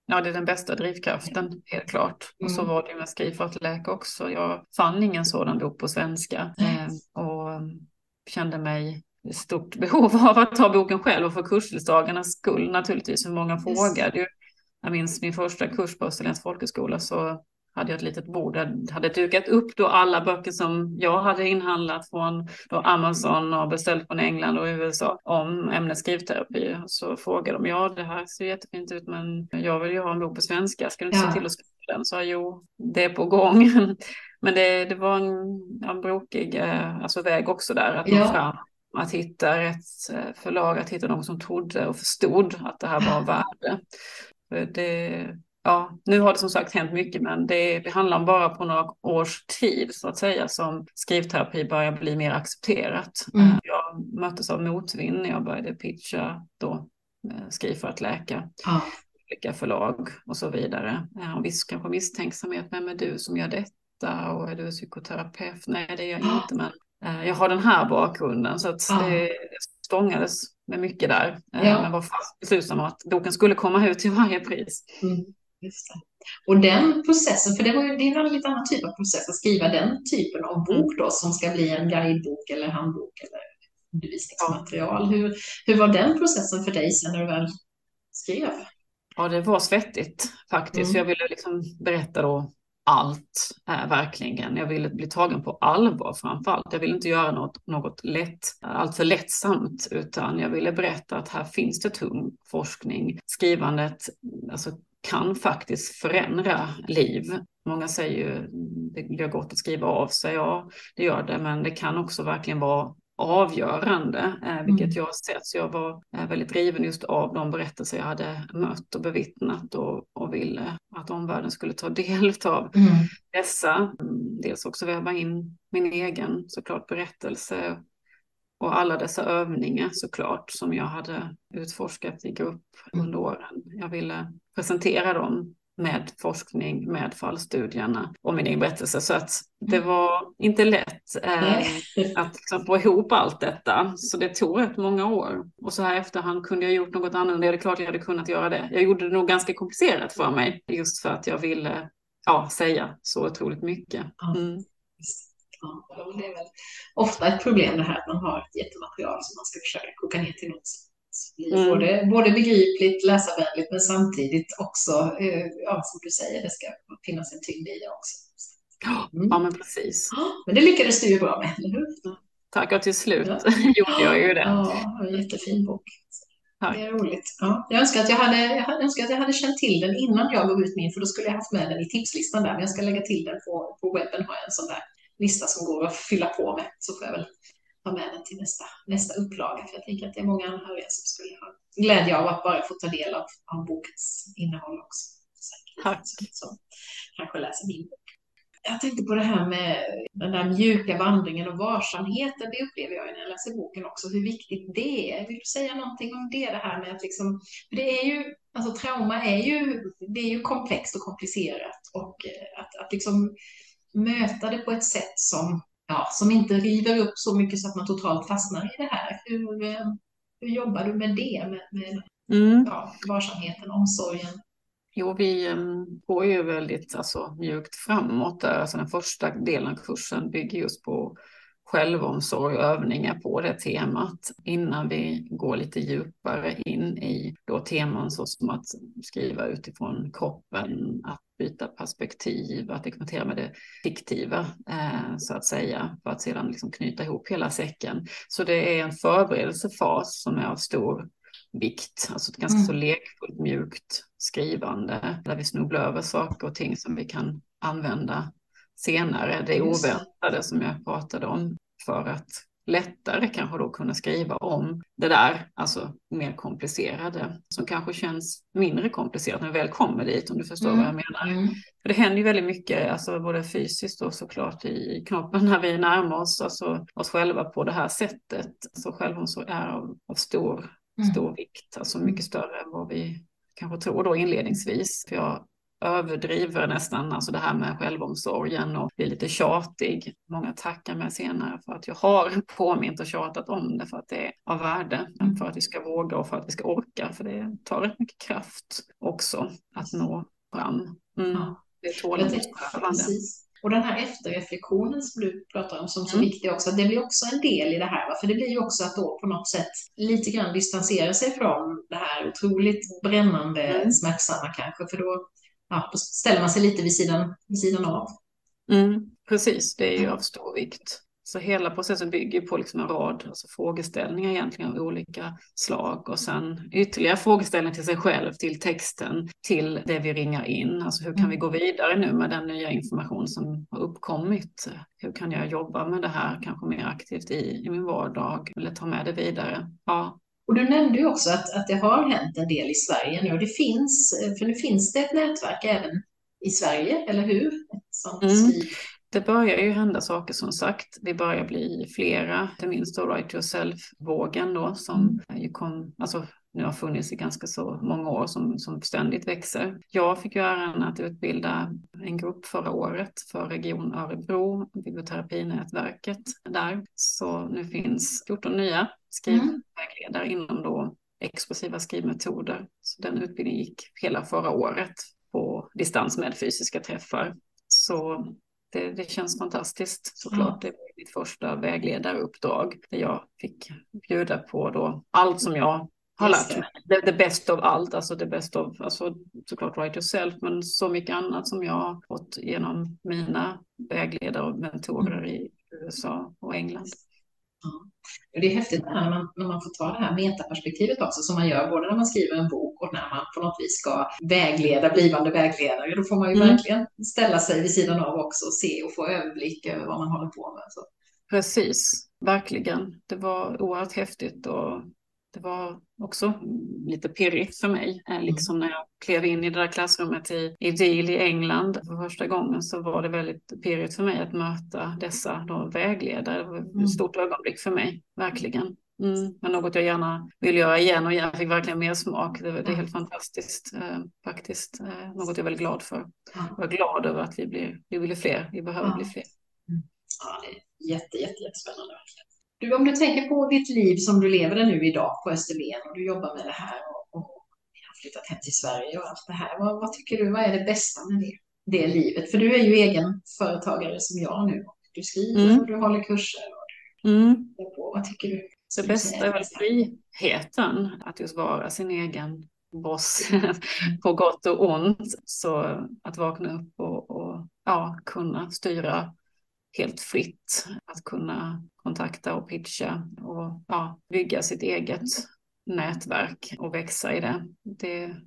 Ja, det är den bästa drivkraften, helt klart. Mm. Och så mm. var det med Skriv för att läka också. Jag fann ingen sådan bok på svenska eh, och kände mig i stort *laughs* behov av att ta boken själv och för kursdeltagarnas skull naturligtvis, för många frågade. Jag minns min första kurs på Österlens folkhögskola så hade jag ett litet bord där hade dukat upp då alla böcker som jag hade inhandlat från Amazon och beställt från England och USA om ämnet skrivterapi. Så frågade de, ja det här ser jättefint ut men jag vill ju ha en bok på svenska, ska du inte ja. se till att skriva den? Så jo, det är på gång. *laughs* men det, det var en, en brokig eh, alltså väg också där att nå ja. fram att hitta rätt eh, förlag, att hitta någon som trodde och förstod att det här var värde. Det, ja, nu har det som sagt hänt mycket, men det, det handlar om bara på några års tid så att säga som skrivterapi börjar bli mer accepterat. Mm. Jag möttes av motvind när jag började pitcha då eh, Skriv för att läka. Ja. Olika förlag och så vidare. Ja, viss kanske misstänksamhet, vem är du som gör detta och är du psykoterapeut? Nej, det är jag inte, men eh, jag har den här bakgrunden så att det stångades med mycket där. Eh, ja. Men var fast beslutsam att boken skulle komma ut till varje pris. Mm. Och den processen, för det, var ju, det är en lite annan typ av process att skriva den typen av bok då som ska bli en guidebok eller handbok eller undervisningsmaterial. Hur, hur var den processen för dig sen när du väl skrev? Ja, det var svettigt faktiskt. Mm. Jag ville liksom berätta då allt, äh, verkligen. Jag ville bli tagen på allvar framför allt. Jag ville inte göra något, något lätt, allt för lättsamt, utan jag ville berätta att här finns det tung forskning. Skrivandet alltså, kan faktiskt förändra liv. Många säger ju det gör gott att skriva av sig, ja det gör det, men det kan också verkligen vara avgörande, eh, vilket mm. jag har sett. Så jag var eh, väldigt driven just av de berättelser jag hade mött och bevittnat och, och ville att omvärlden skulle ta *laughs* del av mm. dessa. Dels också väva in min egen såklart berättelse och alla dessa övningar såklart som jag hade utforskat i grupp mm. under åren. Jag ville presentera dem med forskning, med fallstudierna och min egen berättelse. Så att det mm. var inte lätt eh, *laughs* att liksom få ihop allt detta. Så det tog rätt många år. Och så här efterhand kunde jag gjort något annorlunda. Det är klart jag hade kunnat göra det. Jag gjorde det nog ganska komplicerat för mig. Just för att jag ville ja, säga så otroligt mycket. Mm. Ja, det är väl ofta ett problem det här att man har ett jättematerial som man ska försöka koka ner till något Mm. Både, både begripligt, läsarvänligt men samtidigt också, eh, ja, som du säger, det ska finnas en tyngd i det också. Mm. Ja, men precis. Men det lyckades du ju bra med, eller hur? Tack, och till slut ja. *laughs* gjorde jag ju det. Ja, en jättefin bok. Tack. Det är roligt. Ja. Jag, önskar att jag, hade, jag önskar att jag hade känt till den innan jag gav ut min, för då skulle jag haft med den i tipslistan där. Men jag ska lägga till den på, på webben, har jag en sån där lista som går att fylla på med. Så får jag väl ta med den till nästa, nästa upplaga. För jag tänker att det är många anhöriga som skulle ha glädje av att bara få ta del av, av bokens innehåll också. Tack. Som kanske läser min bok. jag tänkte på det här med den där mjuka vandringen och varsamheten. Det upplever jag när jag läser boken också, hur viktigt det är. Vill du säga någonting om det? Det här med att liksom, det är ju, alltså trauma är ju, det är ju komplext och komplicerat och eh, att, att liksom möta det på ett sätt som, ja, som inte river upp så mycket så att man totalt fastnar i det här. Hur, eh, hur jobbar du med det, med, med mm. ja, varsamheten, omsorgen? Jo, vi ehm, går ju väldigt alltså, mjukt framåt där. Alltså, den första delen av kursen bygger just på självomsorg och övningar på det temat innan vi går lite djupare in i då teman såsom att skriva utifrån kroppen, att byta perspektiv, att experimentera med det fiktiva eh, så att säga för att sedan liksom knyta ihop hela säcken. Så det är en förberedelsefas som är av stor vikt, alltså ett ganska mm. så lekfullt mjukt skrivande där vi snubblar över saker och ting som vi kan använda senare. Det oväntade som jag pratade om för att lättare kanske då kunna skriva om det där, alltså mer komplicerade, som kanske känns mindre komplicerat när vi väl kommer dit, om du förstår mm. vad jag menar. Mm. För det händer ju väldigt mycket, alltså både fysiskt och såklart i knoppen när vi närmar oss alltså, oss själva på det här sättet. Så självomsorg är av, av stor Mm. stor vikt, alltså mycket större än vad vi kanske tror då inledningsvis. För jag överdriver nästan alltså det här med självomsorgen och blir lite tjatig. Många tackar mig senare för att jag har *laughs* påmint och tjatat om det för att det är av värde, mm. för att vi ska våga och för att vi ska orka, för det tar rätt mycket kraft också att nå fram. Mm. Ja. Det är tålamodsprövande. Och den här efterreflektionen som du pratar om som så mm. viktig också, det blir också en del i det här. Va? För det blir ju också att då på något sätt lite grann distansera sig från det här otroligt brännande, mm. smärtsamma kanske. För då ja, ställer man sig lite vid sidan, vid sidan av. Mm, precis, det är ju av stor vikt. Så hela processen bygger på liksom en rad alltså frågeställningar egentligen av olika slag och sen ytterligare frågeställningar till sig själv, till texten, till det vi ringar in. Alltså hur kan mm. vi gå vidare nu med den nya information som har uppkommit? Hur kan jag jobba med det här kanske mer aktivt i, i min vardag eller ta med det vidare? Ja, och du nämnde ju också att, att det har hänt en del i Sverige nu det finns, för nu finns det ett nätverk även i Sverige, eller hur? Mm det börjar ju hända saker som sagt. Vi börjar bli flera, inte minst då Right Yourself-vågen då som mm. ju kom, alltså nu har funnits i ganska så många år som, som ständigt växer. Jag fick ju äran att utbilda en grupp förra året för Region Örebro, biblioterapinätverket där. Så nu finns 14 nya skrivvägledare mm. inom då explosiva skrivmetoder. Så den utbildningen gick hela förra året på distans med fysiska träffar. Så det, det känns fantastiskt såklart. Mm. Det var mitt första vägledaruppdrag där jag fick bjuda på då allt som jag har lärt mig. Det, det bästa av allt, alltså det bästa av, alltså såklart write yourself, men så mycket annat som jag har fått genom mina vägledare och mentorer i USA och England. Ja. Det är häftigt när man, när man får ta det här metaperspektivet också som man gör både när man skriver en bok och när man på något vis ska vägleda blivande vägledare. Då får man ju mm. verkligen ställa sig vid sidan av också och se och få överblick över vad man håller på med. Så. Precis, verkligen. Det var oerhört häftigt och det var också lite pirrigt för mig. Eh, mm. Liksom när jag klev in i det där klassrummet i, i Deal i England för första gången så var det väldigt pirrigt för mig att möta dessa då vägledare. Det var ett mm. stort ögonblick för mig, verkligen. Mm, men något jag gärna vill göra igen och jag fick verkligen mer smak. Det, det är helt fantastiskt eh, faktiskt. Eh, något jag är väldigt glad för. Jag är glad över att vi blir, vi blir fler. Vi behöver bli fler. Ja, det är jätte, jätte, jättespännande. Du, om du tänker på ditt liv som du lever det nu idag på Österlen och du jobbar med det här och, och har flyttat hem till Sverige och allt det här. Vad, vad, tycker du, vad är det bästa med det, det livet? För du är ju egen företagare som jag nu. Du skriver mm. och du håller kurser. Och du, mm. på. Vad tycker du? Det bästa är väl friheten, att just vara sin egen boss *laughs* på gott och ont. Så att vakna upp och, och ja, kunna styra helt fritt att kunna kontakta och pitcha och ja, bygga sitt eget nätverk och växa i det. Det är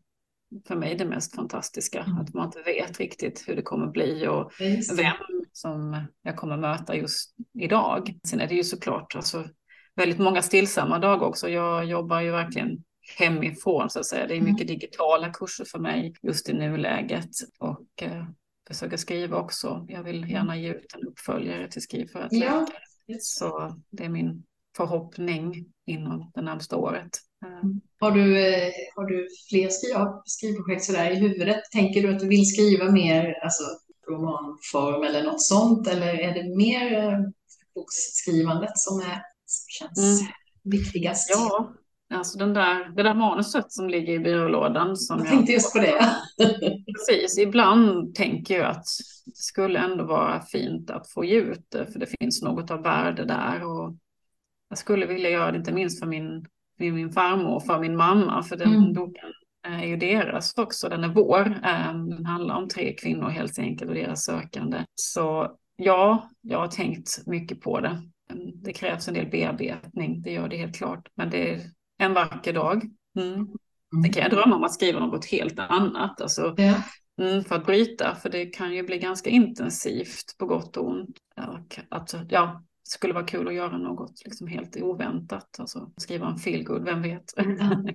för mig det mest fantastiska, mm. att man inte vet riktigt hur det kommer bli och vem som jag kommer möta just idag. Sen är det ju såklart alltså, väldigt många stillsamma dagar också. Jag jobbar ju verkligen hemifrån så att säga. Det är mycket mm. digitala kurser för mig just i nuläget och eh, försöker skriva också. Jag vill Mm. gärna ge ut en uppföljare till Skriv för att Ja, läka. Så det är min förhoppning inom det närmsta året. Eh, Har du, eh, har du fler skriv, skrivprojekt sådär i huvudet? Tänker du att du vill skriva mer alltså, romanform eller något sånt? Eller är det mer eh, bokskrivandet som, är, som känns Mm. viktigast? Ja, alltså den där, det där manuset som ligger i byrålådan. Som jag tänkte just på det. *laughs* Precis, ibland tänker jag att det skulle ändå vara fint att få ge ut det, för det finns något av värde där. Och jag skulle vilja göra det inte minst för min, för min farmor och för min mamma, för den Mm. boken är ju deras också, den är vår. Eh, Den handlar om tre kvinnor helt enkelt och deras sökande. Så ja, jag har tänkt mycket på det. Det krävs en del bearbetning, det gör det helt klart. Men det en vacker dag. Mm. Det kan jag drömma om att skriva något helt annat. Alltså, Ja. Mm, för att bryta, för det kan ju bli ganska intensivt på gott och ont. Och att, ja, det skulle vara kul att göra något liksom helt oväntat. Alltså skriva en feelgood, vem vet?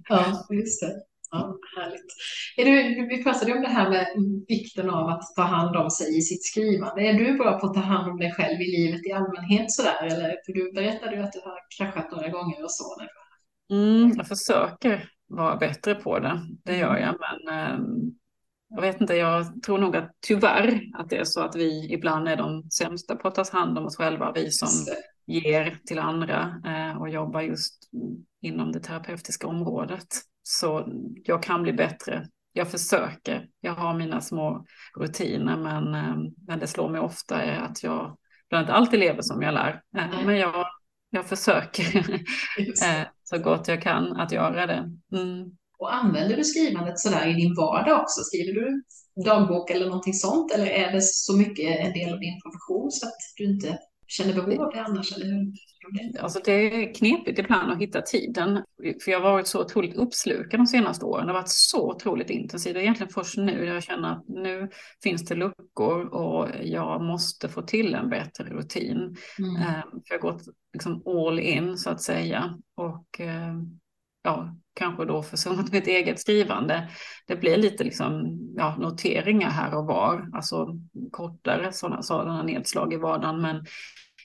Ja, just det. Ja, härligt. Är du, vi pratade om det här med vikten av att ta hand om sig i sitt skrivande. Är du bra på att ta hand om dig själv i livet i allmänhet sådär? Eller, för du berättade ju att du har kraschat några gånger och så. När Mm, jag försöker vara bättre på det, det gör jag. Men eh, jag vet inte, jag tror nog att tyvärr att det är så att vi ibland är de sämsta på att ta hand om oss själva. Vi som ger till andra eh, och jobbar just inom det terapeutiska området. Så jag kan bli bättre. Jag försöker. Jag har mina små rutiner, men, eh, men det slår mig ofta är att jag bland inte alltid lever som jag lär. Eh, men jag, jag försöker eh, så gott jag kan att göra det. Mm. Och använder du skrivandet sådär i din vardag också? Skriver du dagbok eller någonting sånt? Eller är det så mycket en del av din profession så att du inte känner behov av det annars? Eller hur? Alltså det är knepigt ibland att hitta tiden. För jag har varit så otroligt uppslukad de senaste åren. Det har varit så otroligt intensivt. Det är egentligen först nu jag känner att nu finns det luckor och jag måste få till en bättre rutin. Mm. Eh, För jag har gått liksom all in så att säga. Och eh, ja, kanske då försummat mitt eget skrivande. Det blir lite liksom, ja, noteringar här och var. Alltså kortare sådana, sådana nedslag i vardagen. Men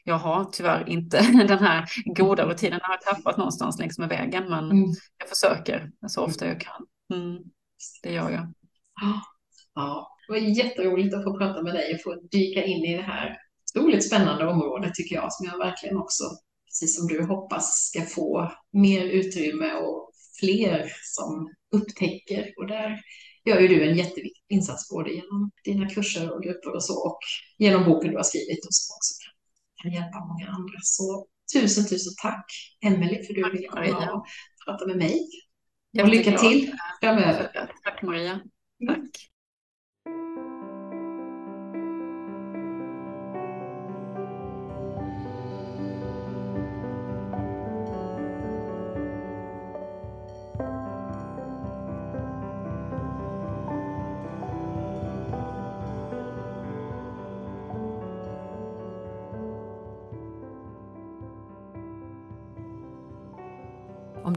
jag har tyvärr inte *laughs* den här goda rutinen. Jag har tappat någonstans längs med vägen. Men Mm. jag försöker så ofta jag kan. Mm, det gör jag. Ja, det var jätteroligt att få prata med dig och få dyka in i det här otroligt spännande området tycker jag, som jag verkligen också, precis som du hoppas, ska få mer utrymme och fler som upptäcker. Och där gör ju du en jätteviktig insats både genom dina kurser och grupper och så och genom boken du har skrivit och som också kan, hjälpa många andra. Så tusen, tusen tack Emelie för att du ville komma och prata med mig. Och lycka till framöver. Tack Maria. Mm. Tack.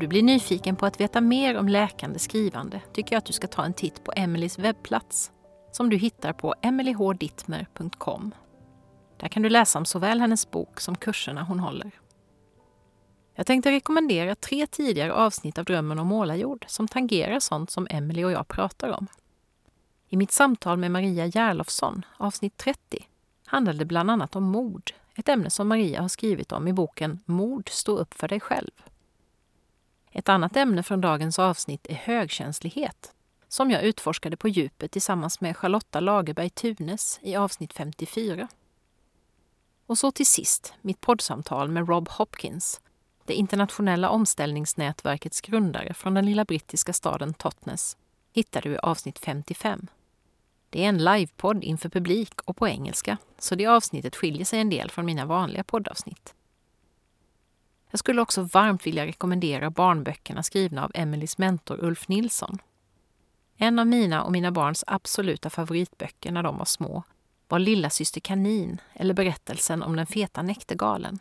Du blir nyfiken på att veta mer om läkande skrivande tycker jag att du ska ta en titt på Emelies webbplats som du hittar på emilyhdittmer.com. Där kan du läsa om såväl hennes bok som kurserna hon håller. Jag tänkte rekommendera tre tidigare avsnitt av Drömmen om målarjord som tangerar sånt som Emily och jag pratar om. I mitt samtal med Maria Järlofsson, avsnitt 30, handlade det bland annat om mord, ett ämne som Maria har skrivit om i boken Mord, stå upp för dig själv. Ett annat ämne från dagens avsnitt är högkänslighet, som jag utforskade på djupet tillsammans med Charlotta Lagerberg Tunes i avsnitt 54. Och så till sist mitt poddsamtal med Rob Hopkins, det internationella omställningsnätverkets grundare från den lilla brittiska staden Totnes, hittar du i avsnitt 55. Det är en livepodd inför publik och på engelska, så det avsnittet skiljer sig en del från mina vanliga poddavsnitt. Jag skulle också varmt vilja rekommendera barnböckerna skrivna av Emelies mentor Ulf Nilsson. En av mina och mina barns absoluta favoritböcker när de var små var Lilla syster kanin eller berättelsen om den feta näktergalen.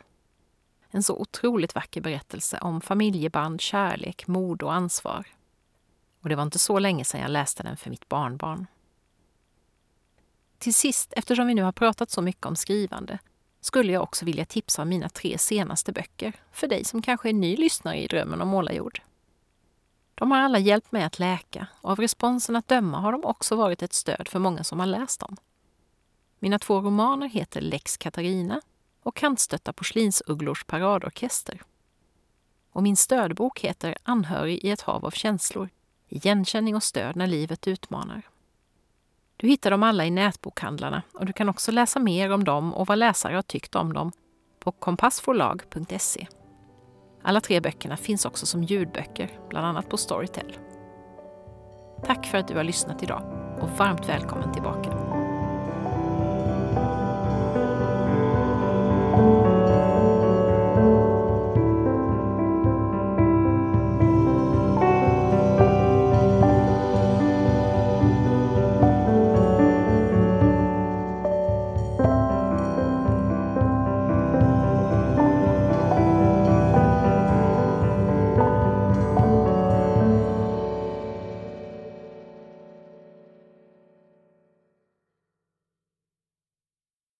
En så otroligt vacker berättelse om familjeband, kärlek, mod och ansvar. Och det var inte så länge sedan jag läste den för mitt barnbarn. till sist, eftersom vi nu har pratat så mycket om skrivande, skulle jag också vilja tipsa om mina tre senaste böcker för dig som kanske är ny lyssnare i Drömmen om målarjord. De har alla hjälpt mig att läka och av responsen att döma har de också varit ett stöd för många som har läst dem. Mina två romaner heter Lex Katarina och Kantstötta porslinsugglors paradorkester. Och min stödbok heter Anhörig i ett hav av känslor, igenkänning och stöd när livet utmanar. Du hittar dem alla i nätbokhandlarna och du kan också läsa mer om dem och vad läsare har tyckt om dem på kompassforlag.se. Alla tre böckerna finns också som ljudböcker, bland annat på Storytel. Tack för att du har lyssnat idag och varmt välkommen tillbaka.